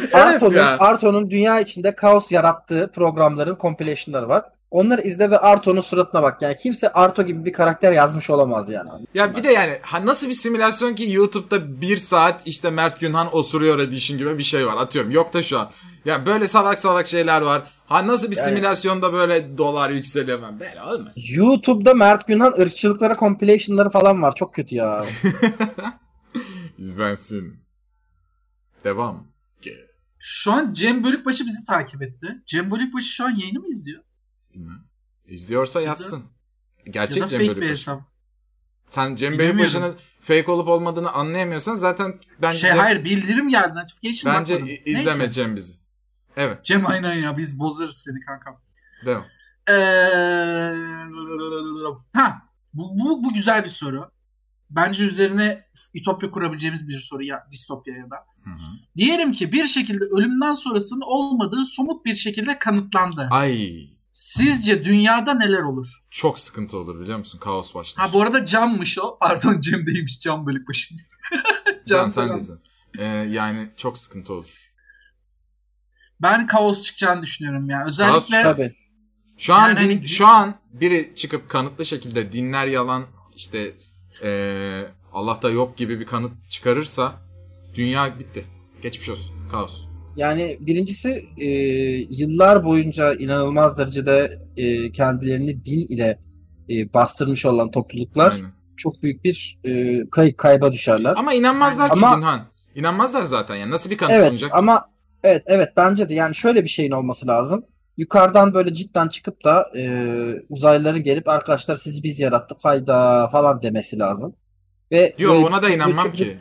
evet Arto'nun ya. Arto'nun dünya içinde kaos yarattığı programların compilation'ları var. Onları izle ve Arto'nun suratına bak. Yani kimse Arto gibi bir karakter yazmış olamaz yani. Ya bir de yani nasıl bir simülasyon ki YouTube'da bir saat işte Mert Günhan osuruyor edition gibi bir şey var atıyorum. Yok da şu an. Ya böyle salak salak şeyler var. Ha nasıl bir Yani- simülasyonda böyle dolar yükseliyor falan. Böyle olmaz. YouTube'da Mert Günhan ırkçılıklara compilation'ları falan var. Çok kötü ya. İzlensin. Devam. Şu an Cem Bölükbaşı bizi takip etti. Cem Bölükbaşı şu an yayını mı izliyor? İzliyorsa yazsın. Gerçek ya da Cem fake bir Bölükbaşı. hesap. Sen Cem. Bölükbaşı'nın fake olup olmadığını anlayamıyorsan zaten bence şey Cem- hayır bildirim geldi notification bence bakmadım. izleme Neyse. Cem bizi. Evet. Cem aynen ya biz bozarız seni kankam. Devam. Ee, ha bu, bu, bu güzel bir soru. Bence üzerine ütopya kurabileceğimiz bir soru ya distopya ya da. Hı hı. Diyelim ki bir şekilde ölümden sonrasının olmadığı somut bir şekilde kanıtlandı. Ay Sizce dünyada neler olur? çok sıkıntı olur biliyor musun? Kaos başlar. Ha bu arada Cam'mış o. Pardon Cem değilmiş. Cam Bölükbaşı. Can sen selam. de izle. Ee, yani çok sıkıntı olur. Ben kaos çıkacağını düşünüyorum ya. Özellikle Tabii. Şu an Yani din- hani- şu an biri çıkıp kanıtlı şekilde dinler yalan işte ee, Allah'ta yok gibi bir kanıt çıkarırsa dünya bitti. Geçmiş olsun. Kaos. Yani birincisi e, yıllar boyunca inanılmaz derecede e, kendilerini din ile e, bastırmış olan topluluklar Aynen. çok büyük bir e, kayıp kayba düşerler. Ama inanmazlar ki Ama- Günhan. İnanmazlar zaten yani. Nasıl bir kanıt Evet sunacak? ama evet evet bence de yani şöyle bir şeyin olması lazım. Yukarıdan böyle cidden çıkıp da e, uzaylıların gelip arkadaşlar sizi biz yarattık hayda falan demesi lazım. Ve Yok ona da inanmam ki.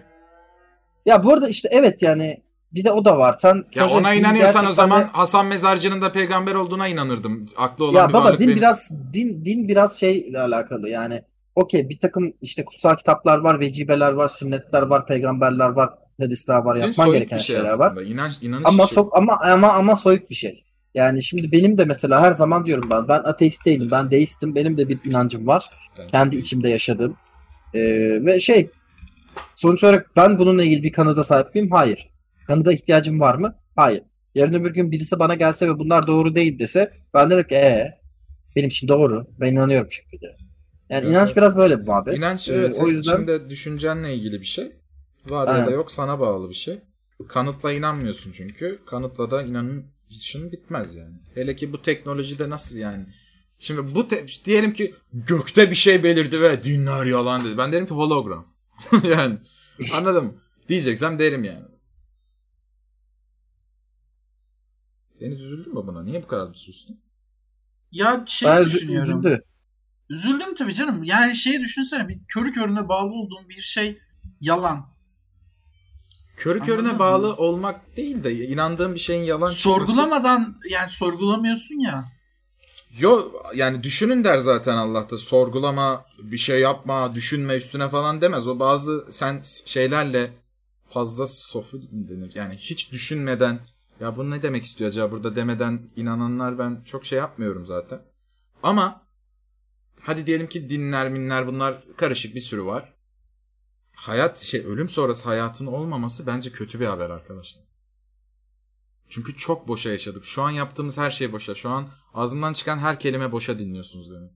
Ya bu arada işte evet yani bir de o da var. Sen Ya ona inanıyorsan o zaman de- Hasan Mezarcı'nın da peygamber olduğuna inanırdım. Aklı olan ya bir baba varlık din benim. biraz din din biraz şeyle alakalı yani. Okey bir takım işte kutsal kitaplar var, vecibeler var, sünnetler var, peygamberler var, hadisler var, Din yapman gereken şey şeyler var. aslında. İnanç, inanış Ama işi. sok ama ama ama soyut bir şey. Yani şimdi benim de mesela her zaman diyorum ben ben ateist değilim. Ben deistim. Benim de bir inancım var. Ben Kendi deist. içimde yaşadığım. Ee, ve şey sonuç olarak ben bununla ilgili bir kanıda sahip miyim? Hayır. Kanıda ihtiyacım var mı? Hayır. Yarın öbür gün birisi bana gelse ve bunlar doğru değil dese ben derim ki ee, benim için doğru. Ben inanıyorum çünkü. de. Yani Evet, inanç biraz böyle bir muhabbet. İnanç Ee, evet o senin yüzden içinde düşüncenle ilgili bir şey. Var ya Aynen. da yok sana bağlı bir şey. Kanıtla inanmıyorsun çünkü. Kanıtla da inanışın bitmez yani. Hele ki bu teknolojide nasıl yani? Şimdi bu te- diyelim ki gökte bir şey belirdi ve dinler yalan dedi. Ben derim ki hologram. yani anladın mı? Diyeceksem derim yani. Deniz üzüldün mü buna? Niye bu kadar sustun? Ya şey Ben düşünüyorum. üzüldü. Üzüldüm tabii canım. Yani şeyi düşünsene bir körü körüne bağlı olduğun bir şey yalan. Körü Anladınız körüne mı? bağlı olmak değil de inandığın bir şeyin yalan çıkması. Sorgulamadan yani sorgulamıyorsun ya. Yo yani düşünün der zaten Allah'ta. Sorgulama, bir şey yapma, düşünme üstüne falan demez. O bazı sen şeylerle fazla sofu denir. Yani hiç düşünmeden ya bu ne demek istiyor acaba burada demeden inananlar ben çok şey yapmıyorum zaten. Ama hadi diyelim ki dinler minler bunlar karışık bir sürü var. Hayat şey ölüm sonrası hayatın olmaması bence kötü bir haber arkadaşlar. Çünkü çok boşa yaşadık. Şu an yaptığımız her şey boşa. Şu an ağzımdan çıkan her kelime boşa dinliyorsunuz demek.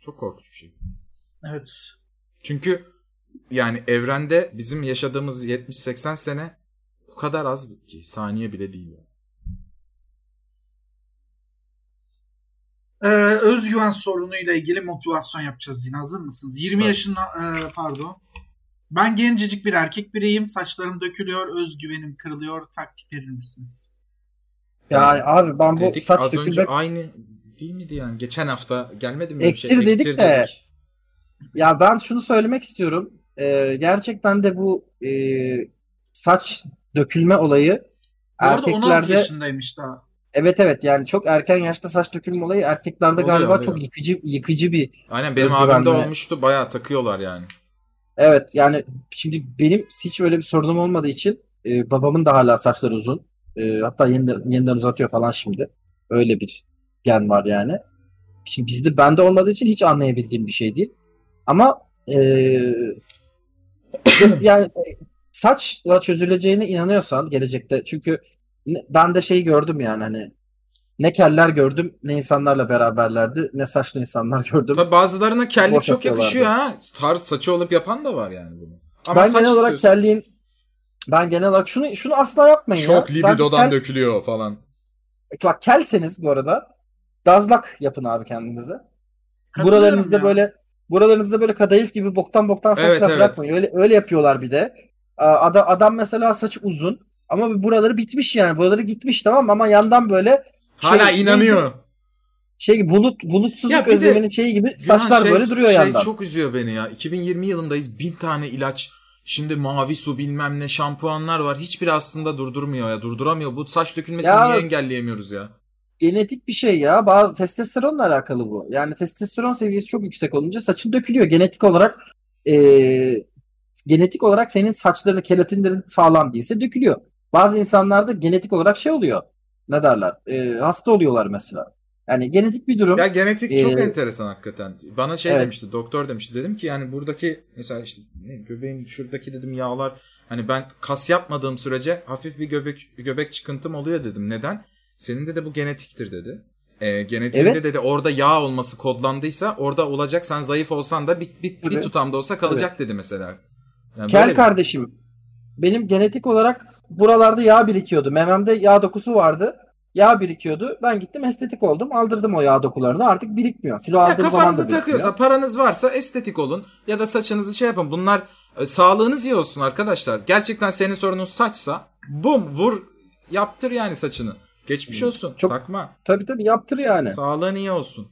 Çok korkunç bir şey. Evet. Çünkü yani evrende bizim yaşadığımız 70-80 sene kadar az ki saniye bile değil. Yani. Ee, özgüven sorunuyla ilgili motivasyon yapacağız yine. Hazır mısınız? 20 Tabii. yaşında e, pardon. Ben gencecik bir erkek bireyim. Saçlarım dökülüyor. Özgüvenim kırılıyor. Taktik verir misiniz? Ya abi ben bu Dedik saç az önce dökülmek aynı değil miydi yani? Geçen hafta gelmedi mi? bir şey? Ektir dedik Ektir de. Ya ben şunu söylemek istiyorum. Ee, gerçekten de bu e, saç dökülme olayı arada 16 erkeklerde yaşındaymış daha. evet evet yani çok erken yaşta saç dökülme olayı erkeklerde Oluyor, galiba oluyor. çok yıkıcı yıkıcı bir Aynen benim Özgüvenli. abim de olmuştu. Bayağı takıyorlar yani. evet yani şimdi benim hiç öyle bir sorunum olmadığı için e, babamın da hala saçları uzun. E, hatta yeniden, yeniden uzatıyor falan şimdi. Öyle bir gen var yani. Şimdi bizde bende olmadığı için hiç anlayabildiğim bir şey değil. Ama e, yani saçla çözüleceğine inanıyorsan gelecekte çünkü ben de şeyi gördüm yani hani ne keller gördüm ne insanlarla beraberlerdi ne saçlı insanlar gördüm. Tabii bazılarına kellik Boş çok yakışıyor ha. Tarz saçı olup yapan da var yani bunu. Ama ben saç genel olarak istiyorsun. kelliğin ben genel olarak şunu şunu asla yapmayın ya. Çok Ben libidodan kel- dökülüyor falan. Bak kelseniz bu arada dazlak yapın abi kendinize. Buralarınızda ya. böyle buralarınızda böyle kadayıf gibi boktan boktan saçlar Evet, evet. bırakmayın. Öyle öyle yapıyorlar bir de. Adam, adam mesela saçı uzun ama buraları bitmiş yani. Buraları gitmiş tamam mı? ama yandan böyle Hala Şey, inanıyor. şey gibi bulut bulutsuzluk Ya özleminin şeyi gibi saçlar şey- böyle duruyor şey yandan. çok üzüyor beni ya. 2020 yılındayız. Bin tane ilaç. Şimdi mavi su bilmem ne şampuanlar var. Hiçbiri aslında durdurmuyor ya. Durduramıyor. Bu saç dökülmesini Ya- niye engelleyemiyoruz ya? Genetik bir şey ya. Bazı testosteronla alakalı bu. Yani testosteron seviyesi çok yüksek olunca saçın dökülüyor. Genetik olarak eee, genetik olarak senin saçlarını keratinlerin sağlam değilse dökülüyor. Bazı insanlarda genetik olarak şey oluyor. Ne derler? Eee, hasta oluyorlar mesela. Yani genetik bir durum. Ya genetik çok Ee, enteresan hakikaten. Bana şey evet. demişti, doktor demişti. Dedim ki yani buradaki mesela işte ne, göbeğim şuradaki dedim yağlar hani ben kas yapmadığım sürece hafif bir göbek bir göbek çıkıntım oluyor dedim. Neden? Senin de de bu genetiktir dedi. Ee, genetiğinde Evet. dedi orada yağ olması kodlandıysa orada olacak. Sen zayıf olsan da bir, bir, bir Tabii. tutamda olsa kalacak dedi mesela. Yani Kel kardeşim. Benim genetik olarak buralarda yağ birikiyordu. Mememde yağ dokusu vardı. Yağ birikiyordu. Ben gittim estetik oldum. Aldırdım o yağ dokularını. Artık birikmiyor. Kilo Ya kafanızı takıyorsa paranız varsa estetik olun ya da saçınızı şey yapın. Bunlar e, sağlığınız iyi olsun arkadaşlar. Gerçekten senin sorunun saçsa bum vur yaptır yani saçını. Geçmiş olsun. Çok- Takma. Tabii tabii yaptır yani. Sağlığın iyi olsun.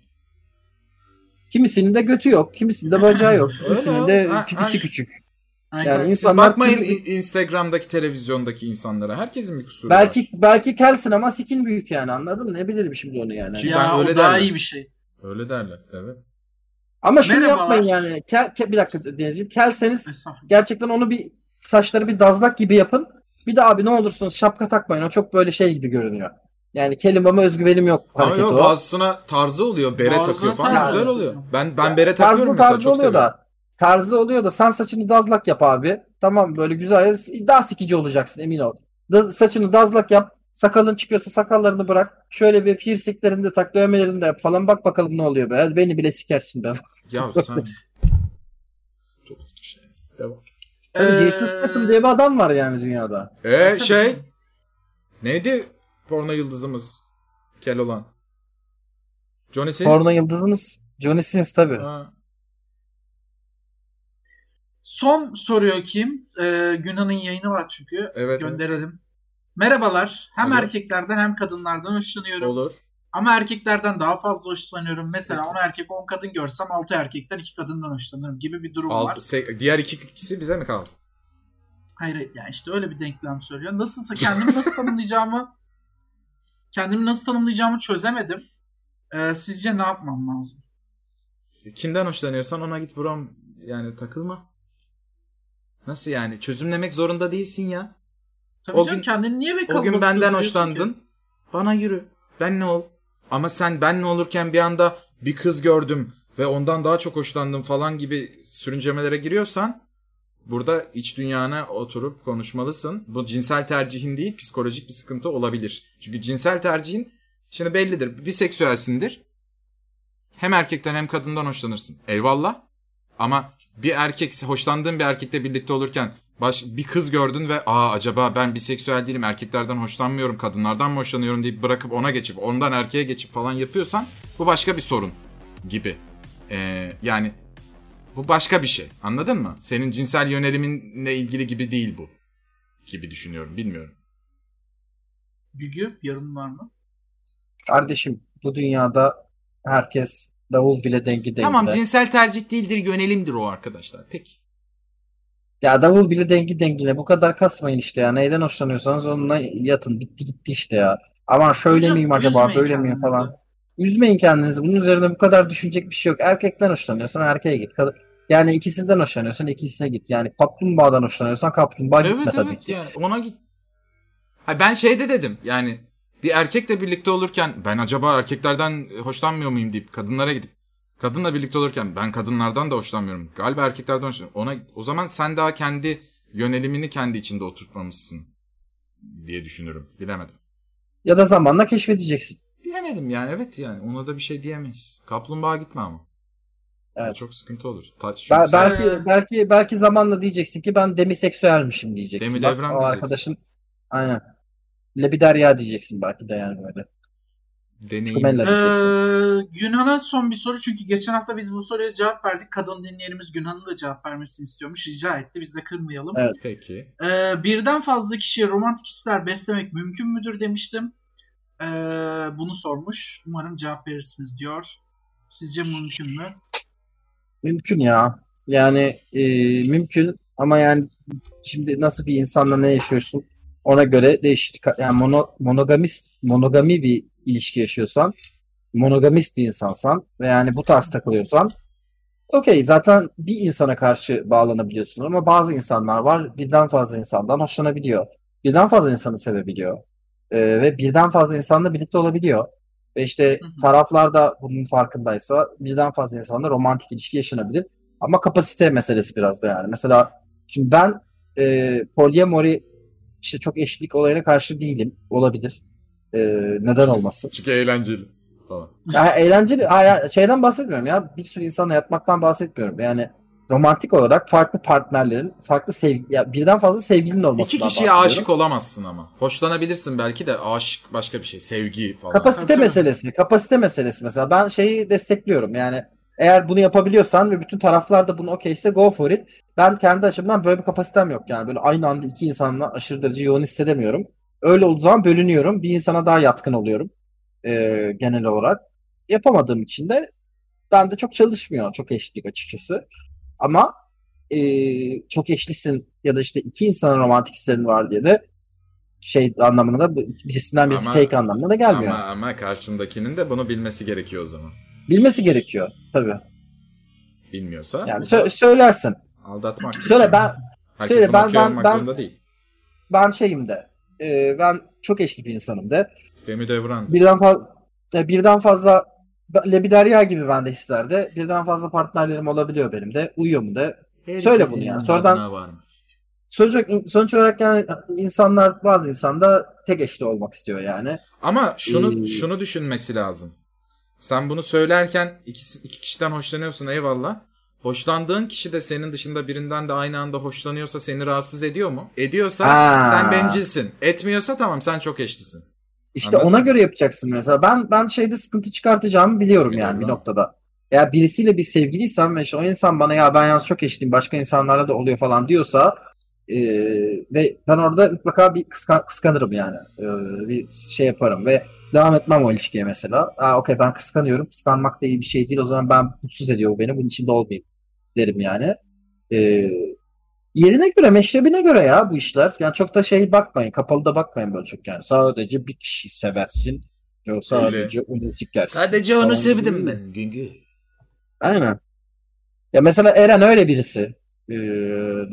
Kimisinin de götü yok. Kimisinin de bacağı yok. Kimisinin de pipisi küçük. Yani Siz insanlar bakmayın türlü- Instagram'daki televizyondaki insanlara. Herkesin bir kusuru var. Belki belki kelsin ama sikin büyük yani anladın mı? Ne bilirim şimdi onu yani. Ki- ya ben o öyle daha derler. iyi bir şey. Öyle derler. Evet. Ama şunu Merhabalar. yapmayın yani. Kel, kel- bir dakika Denizciğim. Kelseniz gerçekten onu bir saçları bir dazlak gibi yapın. Bir de abi ne olursunuz şapka takmayın. O çok böyle şey gibi görünüyor. Yani kelimeme özgüvenim yok Ama yok o. bazısına tarzı oluyor. Bere Bazısına takıyor falan. tarzı Güzel oluyor. oluyor. Ben ben bere takıyorum Tarzı mesela. tarzı Çok oluyor seviyorum. da. Tarzı oluyor da sen saçını dazlak yap abi. Tamam böyle güzel. Daha sikici olacaksın emin ol. Da- saçını dazlak yap. Sakalın çıkıyorsa sakallarını bırak. Şöyle bir piercinglerini de tak, dövmelerini de yap falan. Bak bakalım ne oluyor be. Beni bile sikersin be. Ya sen... Çok şey. Devam. Tabii Ee, Jason Statham diye bir adam var yani dünyada. Ee şey neydi porno yıldızımız kel olan? Johnny Sins. Porno yıldızımız Johnny Sins tabii. Ha. Son soruyor kim? Ee, Günhan'ın yayını var çünkü. Evet. Gönderelim. Merhabalar. Hem Alo. erkeklerden hem kadınlardan hoşlanıyorum. Olur. Ama erkeklerden daha fazla hoşlanıyorum. Mesela 10 erkek 10 kadın görsem 6 erkekten 2 kadından hoşlanırım gibi bir durum var. Alt, se- diğer iki kişi bize mi kaldı? Hayır yani işte öyle bir denklem söylüyor. Nasılsa kendimi nasıl tanımlayacağımı kendimi nasıl tanımlayacağımı çözemedim. Ee, sizce ne yapmam lazım? Kimden hoşlanıyorsan ona git buram yani takılma. Nasıl yani? Çözümlemek zorunda değilsin ya. Tabii O canım gün- kendini niye be O gün benden hoşlandın. ki? Bana yürü. Ben ne ol? Ama sen ben ne olurken bir anda bir kız gördüm ve ondan daha çok hoşlandım falan gibi sürüncemelere giriyorsan burada iç dünyana oturup konuşmalısın. Bu cinsel tercihin değil psikolojik bir sıkıntı olabilir. Çünkü cinsel tercihin şimdi bellidir. Biseksüelsindir. Hem erkekten hem kadından hoşlanırsın. Eyvallah. Ama bir erkek hoşlandığın bir erkekle birlikte olurken baş, bir kız gördün ve aa acaba ben biseksüel değilim erkeklerden hoşlanmıyorum kadınlardan mı hoşlanıyorum deyip bırakıp ona geçip ondan erkeğe geçip falan yapıyorsan bu başka bir sorun gibi. Ee, yani bu başka bir şey anladın mı? Senin cinsel yöneliminle ilgili gibi değil bu gibi düşünüyorum bilmiyorum. Gügü yorum var mı? Kardeşim bu dünyada herkes davul bile dengi dengide. Tamam cinsel tercih değildir yönelimdir o arkadaşlar peki. Ya davul bile dengi dengine bu kadar kasmayın işte ya. Neyden hoşlanıyorsanız onunla yatın. Bitti gitti işte ya. Aman şöyle Hocam, miyim acaba böyle miyim falan. Üzmeyin kendinizi. Bunun üzerine bu kadar düşünecek bir şey yok. Erkekten hoşlanıyorsan erkeğe git. Kad- Yani ikisinden hoşlanıyorsan ikisine git. Yani kaplumbağadan hoşlanıyorsan kaplumbağa gitme Evet tabii evet ki. yani ona git. Ha ben şeyde dedim yani bir erkekle birlikte olurken ben acaba erkeklerden hoşlanmıyor muyum deyip kadınlara gidip kadınla birlikte olurken ben kadınlardan da hoşlanmıyorum. Galiba erkeklerden hoşlanıyorum. Ona o zaman sen daha kendi yönelimini kendi içinde oturtmamışsın diye düşünürüm. Bilemedim. Ya da zamanla keşfedeceksin. Bilemedim yani evet yani ona da bir şey diyemeyiz. Kaplumbağa gitme ama. Evet. Çok sıkıntı olur. Ta- çünkü Bel- sen- belki belki belki zamanla diyeceksin ki ben demiseksüelmişim diyeceksin. Demi devran o diyeceksin. arkadaşın aynen. Lebiderya diyeceksin belki de yani böyle. deneyim. Ee, Günhan'a son bir soru çünkü geçen hafta biz bu soruya cevap verdik. Kadın dinleyenimiz Günhan'ın da cevap vermesini istiyormuş. Rica etti. Biz de kırmayalım. Evet. Peki. Ee, birden fazla kişiye romantik hisler beslemek mümkün müdür demiştim. Ee, bunu sormuş. Umarım cevap verirsiniz diyor. Sizce mümkün mü? Mümkün ya. Yani e, mümkün ama yani şimdi nasıl bir insanla ne yaşıyorsun ona göre değişir. Ka- Yani mono, monogamist monogami bir ilişki yaşıyorsan monogamist bir insansan ve yani bu tarz takılıyorsan okey zaten bir insana karşı bağlanabiliyorsun ama bazı insanlar var birden fazla insandan hoşlanabiliyor. Birden fazla insanı sevebiliyor. E, ve birden fazla insanla birlikte olabiliyor. Ve işte Hı hı. taraflar da bunun farkındaysa birden fazla insanla romantik ilişki yaşanabilir. Ama kapasite meselesi biraz da yani. Mesela şimdi ben e, polyamory işte çok eşitlik olayına karşı değilim. Olabilir. E, neden olmasın? Çünkü eğlenceli. Ya eğlenceli ha, şeyden bahsetmiyorum ya. Bir sürü insanla yatmaktan bahsetmiyorum. Yani romantik olarak farklı partnerlerin, farklı sevgi, ya birden fazla sevgilinin olmasından İki kişiye aşık olamazsın ama. Hoşlanabilirsin belki de aşık başka bir şey. Sevgi falan. Kapasite meselesi. Kapasite meselesi mesela. Ben şeyi destekliyorum. Yani eğer bunu yapabiliyorsan ve bütün taraflar da bunu okeyse go for it. Ben kendi açımdan böyle bir kapasitem yok. Yani böyle aynı anda iki insanla aşırı derece yoğun hissedemiyorum. Öyle olduğu zaman bölünüyorum. Bir insana daha yatkın oluyorum. Ee, genel olarak. Yapamadığım için de ben de çok çalışmıyor çok eşitlik açıkçası. Ama ee, çok eşlisin ya da işte iki insanın romantik hislerin var diye de şey anlamına da birisinden birisi Ama- fake anlamına da gelmiyor. Ama, ama karşındakinin de bunu bilmesi gerekiyor o zaman. Bilmesi gerekiyor tabii. Bilmiyorsa Yani sö- söylersin. aldatmak. Söyle ben Herkes söyle, ben- ben- ben- değil. ben şeyim de e, ben çok eşli bir insanım de. Demi Devran. Birden fazla birden fazla Lebiderya gibi ben de hislerde birden fazla partnerlerim olabiliyor benim de. Uyuyor mu de. Söyle bunu yani. Sonradan-. Sonuç olarak, sonuç olarak yani insanlar bazı insan da tek eşli olmak istiyor yani. Ama şunu Ee, şunu düşünmesi lazım. Sen bunu söylerken ikisi, iki kişiden hoşlanıyorsun eyvallah. Hoşlandığın kişi de senin dışında birinden de aynı anda hoşlanıyorsa seni rahatsız ediyor mu? Ediyorsa Ha. sen bencilsin. Etmiyorsa tamam sen çok eşlisin. İşte Anladın ona mı? göre yapacaksın mesela. Ben ben şeyde sıkıntı çıkartacağımı biliyorum yani bir noktada. Eğer birisiyle bir sevgiliysem ve işte o insan bana ya ben yalnız çok eşliyim başka insanlarla da oluyor falan diyorsa e, ve ben orada mutlaka bir kıskan- kıskanırım yani. E, bir şey yaparım ve devam etmem o ilişkiye mesela. Aa okey ben kıskanıyorum. Kıskanmak da iyi bir şey değil. O zaman ben mutsuz ediyor beni. Bunun içinde olmayayım derim yani. E, yerine göre, meşrebine göre ya bu işler. Yani çok da şey bakmayın. Kapalı da bakmayın böyle çok yani. Sadece bir kişi seversin. Yok sadece onu sikersin. Sadece onu Falan sevdim ben. Güngü. Aynen. Ya mesela Eren öyle birisi. Ee,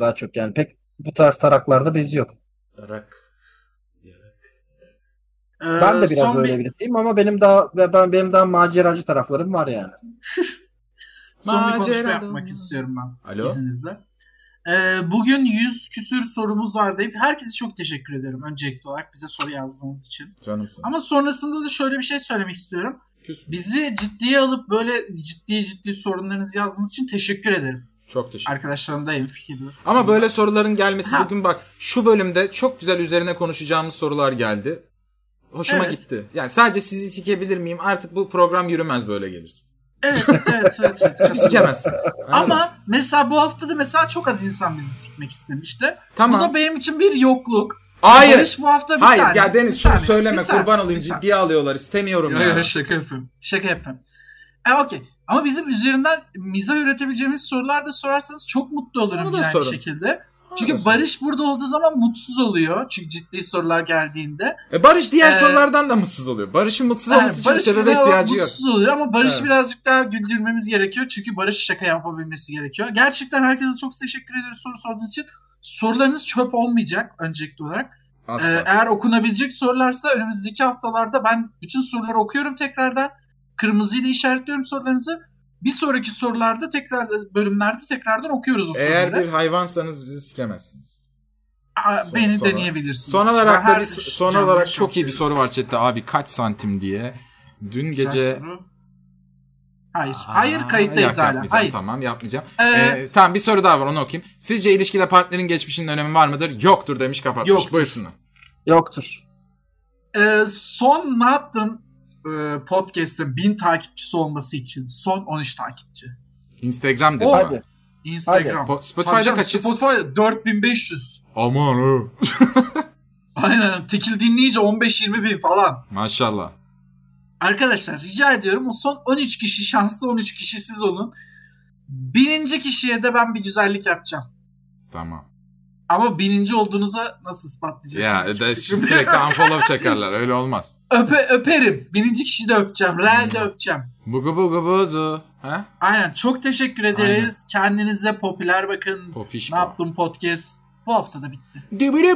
daha çok yani pek bu tarz taraklarda bezi yok. Tarak. Ee, Ben de biraz böyle bir, birisiyim ama benim daha ve ben benim daha maceracı taraflarım var yani. son bir konuşma Macera yapmak istiyorum ben. Alo. izninizle. Ee, bugün 100 küsür sorumuz var deyip herkese çok teşekkür ederim öncelikli olarak bize soru yazdığınız için. Canımsın. Ama sonrasında da şöyle bir şey söylemek istiyorum. Küs. Bizi ciddiye alıp böyle ciddi ciddi sorunlarınızı yazdığınız için teşekkür ederim. Çok teşekkür Arkadaşlarım da en fikirdir. Ama böyle soruların gelmesi Ha. bugün bak şu bölümde çok güzel üzerine konuşacağımız sorular geldi. Hoşuma Evet. gitti. Yani sadece sizi sikebilir miyim? Artık bu program yürümez böyle gelirse. Evet, evet, evet. evet. Sikemezsiniz. Ama mesela bu hafta da mesela çok az insan bizi sikmek istemişti. tamam. Bu da benim için bir yokluk. Hayır. Barış bu hafta bir Hayır saniye. ya Deniz bir şunu saniye, söyleme bir saniye, kurban olayım bir saniye. ciddiye alıyorlar istemiyorum Yo, ya. yo, şaka yapıyorum. Şaka yapıyorum. E okey. Ama bizim üzerinden mizah üretebileceğimiz sorular da sorarsanız çok mutlu olurum sorun. şekilde. Çünkü sorun. Barış burada olduğu zaman mutsuz oluyor. Çünkü ciddi sorular geldiğinde. E Barış diğer Ee, sorulardan da mutsuz oluyor. Barış'ın mutsuz Yani olması için Barış sebebe biraz ihtiyacı yok. mutsuz oluyor ama Barış'ı Evet. birazcık daha güldürmemiz gerekiyor. Çünkü Barış şaka yapabilmesi gerekiyor. Gerçekten herkese çok teşekkür ederiz soru sorduğunuz için. Sorularınız çöp olmayacak öncelikli olarak. Asla. Ee, eğer okunabilecek sorularsa önümüzdeki haftalarda ben bütün soruları okuyorum tekrardan. Kırmızıyla işaretliyorum sorularınızı. Bir sonraki sorularda tekrar bölümlerde tekrardan okuyoruz o Eğer soruları. bir hayvansanız bizi sikemezsiniz. Aa, son- Beni sonra- deneyebilirsiniz. Son olarak da bir son canlı olarak çok iyi bir veriyorum. soru var chatte abi kaç santim diye. Dün Güzel gece soru. Hayır. Aa, Hayır kayıttayız yok, hala. yapmayacağım, Hayır. Tamam yapmayacağım. Ee, Ee, tamam bir soru daha var onu okuyayım. Sizce ilişkide partnerin geçmişinin önemi var mıdır? Yoktur demiş kapatmış. Yoktur. Buyursunlar. Yoktur. Ee, son ne yaptın e, podcast'ın bin takipçisi olması için son 13 takipçi. Instagram dedi. Hadi. Instagram. Po- Spotify'da kaçız? Spotify'da 4500. Aman o. Aynen. Tekil dinleyici 15-20 bin falan. Maşallah. Arkadaşlar rica ediyorum o son 13 kişi şanslı 13 kişi siz olun. Bininci kişiye de ben bir güzellik yapacağım. Tamam. Ama bininci olduğunuza nasıl Ya ispatlayacaksınız? de yok. sürekli unfollow çakarlar öyle olmaz. Öpe, öperim. Bininci kişiyi de öpeceğim. Realde öpeceğim. Bugu bugu buzu. Ha? Aynen. Çok teşekkür ederiz. Kendinize popüler bakın. Popişko. Ne yaptım podcast? Bu hafta da bitti. Şibidi,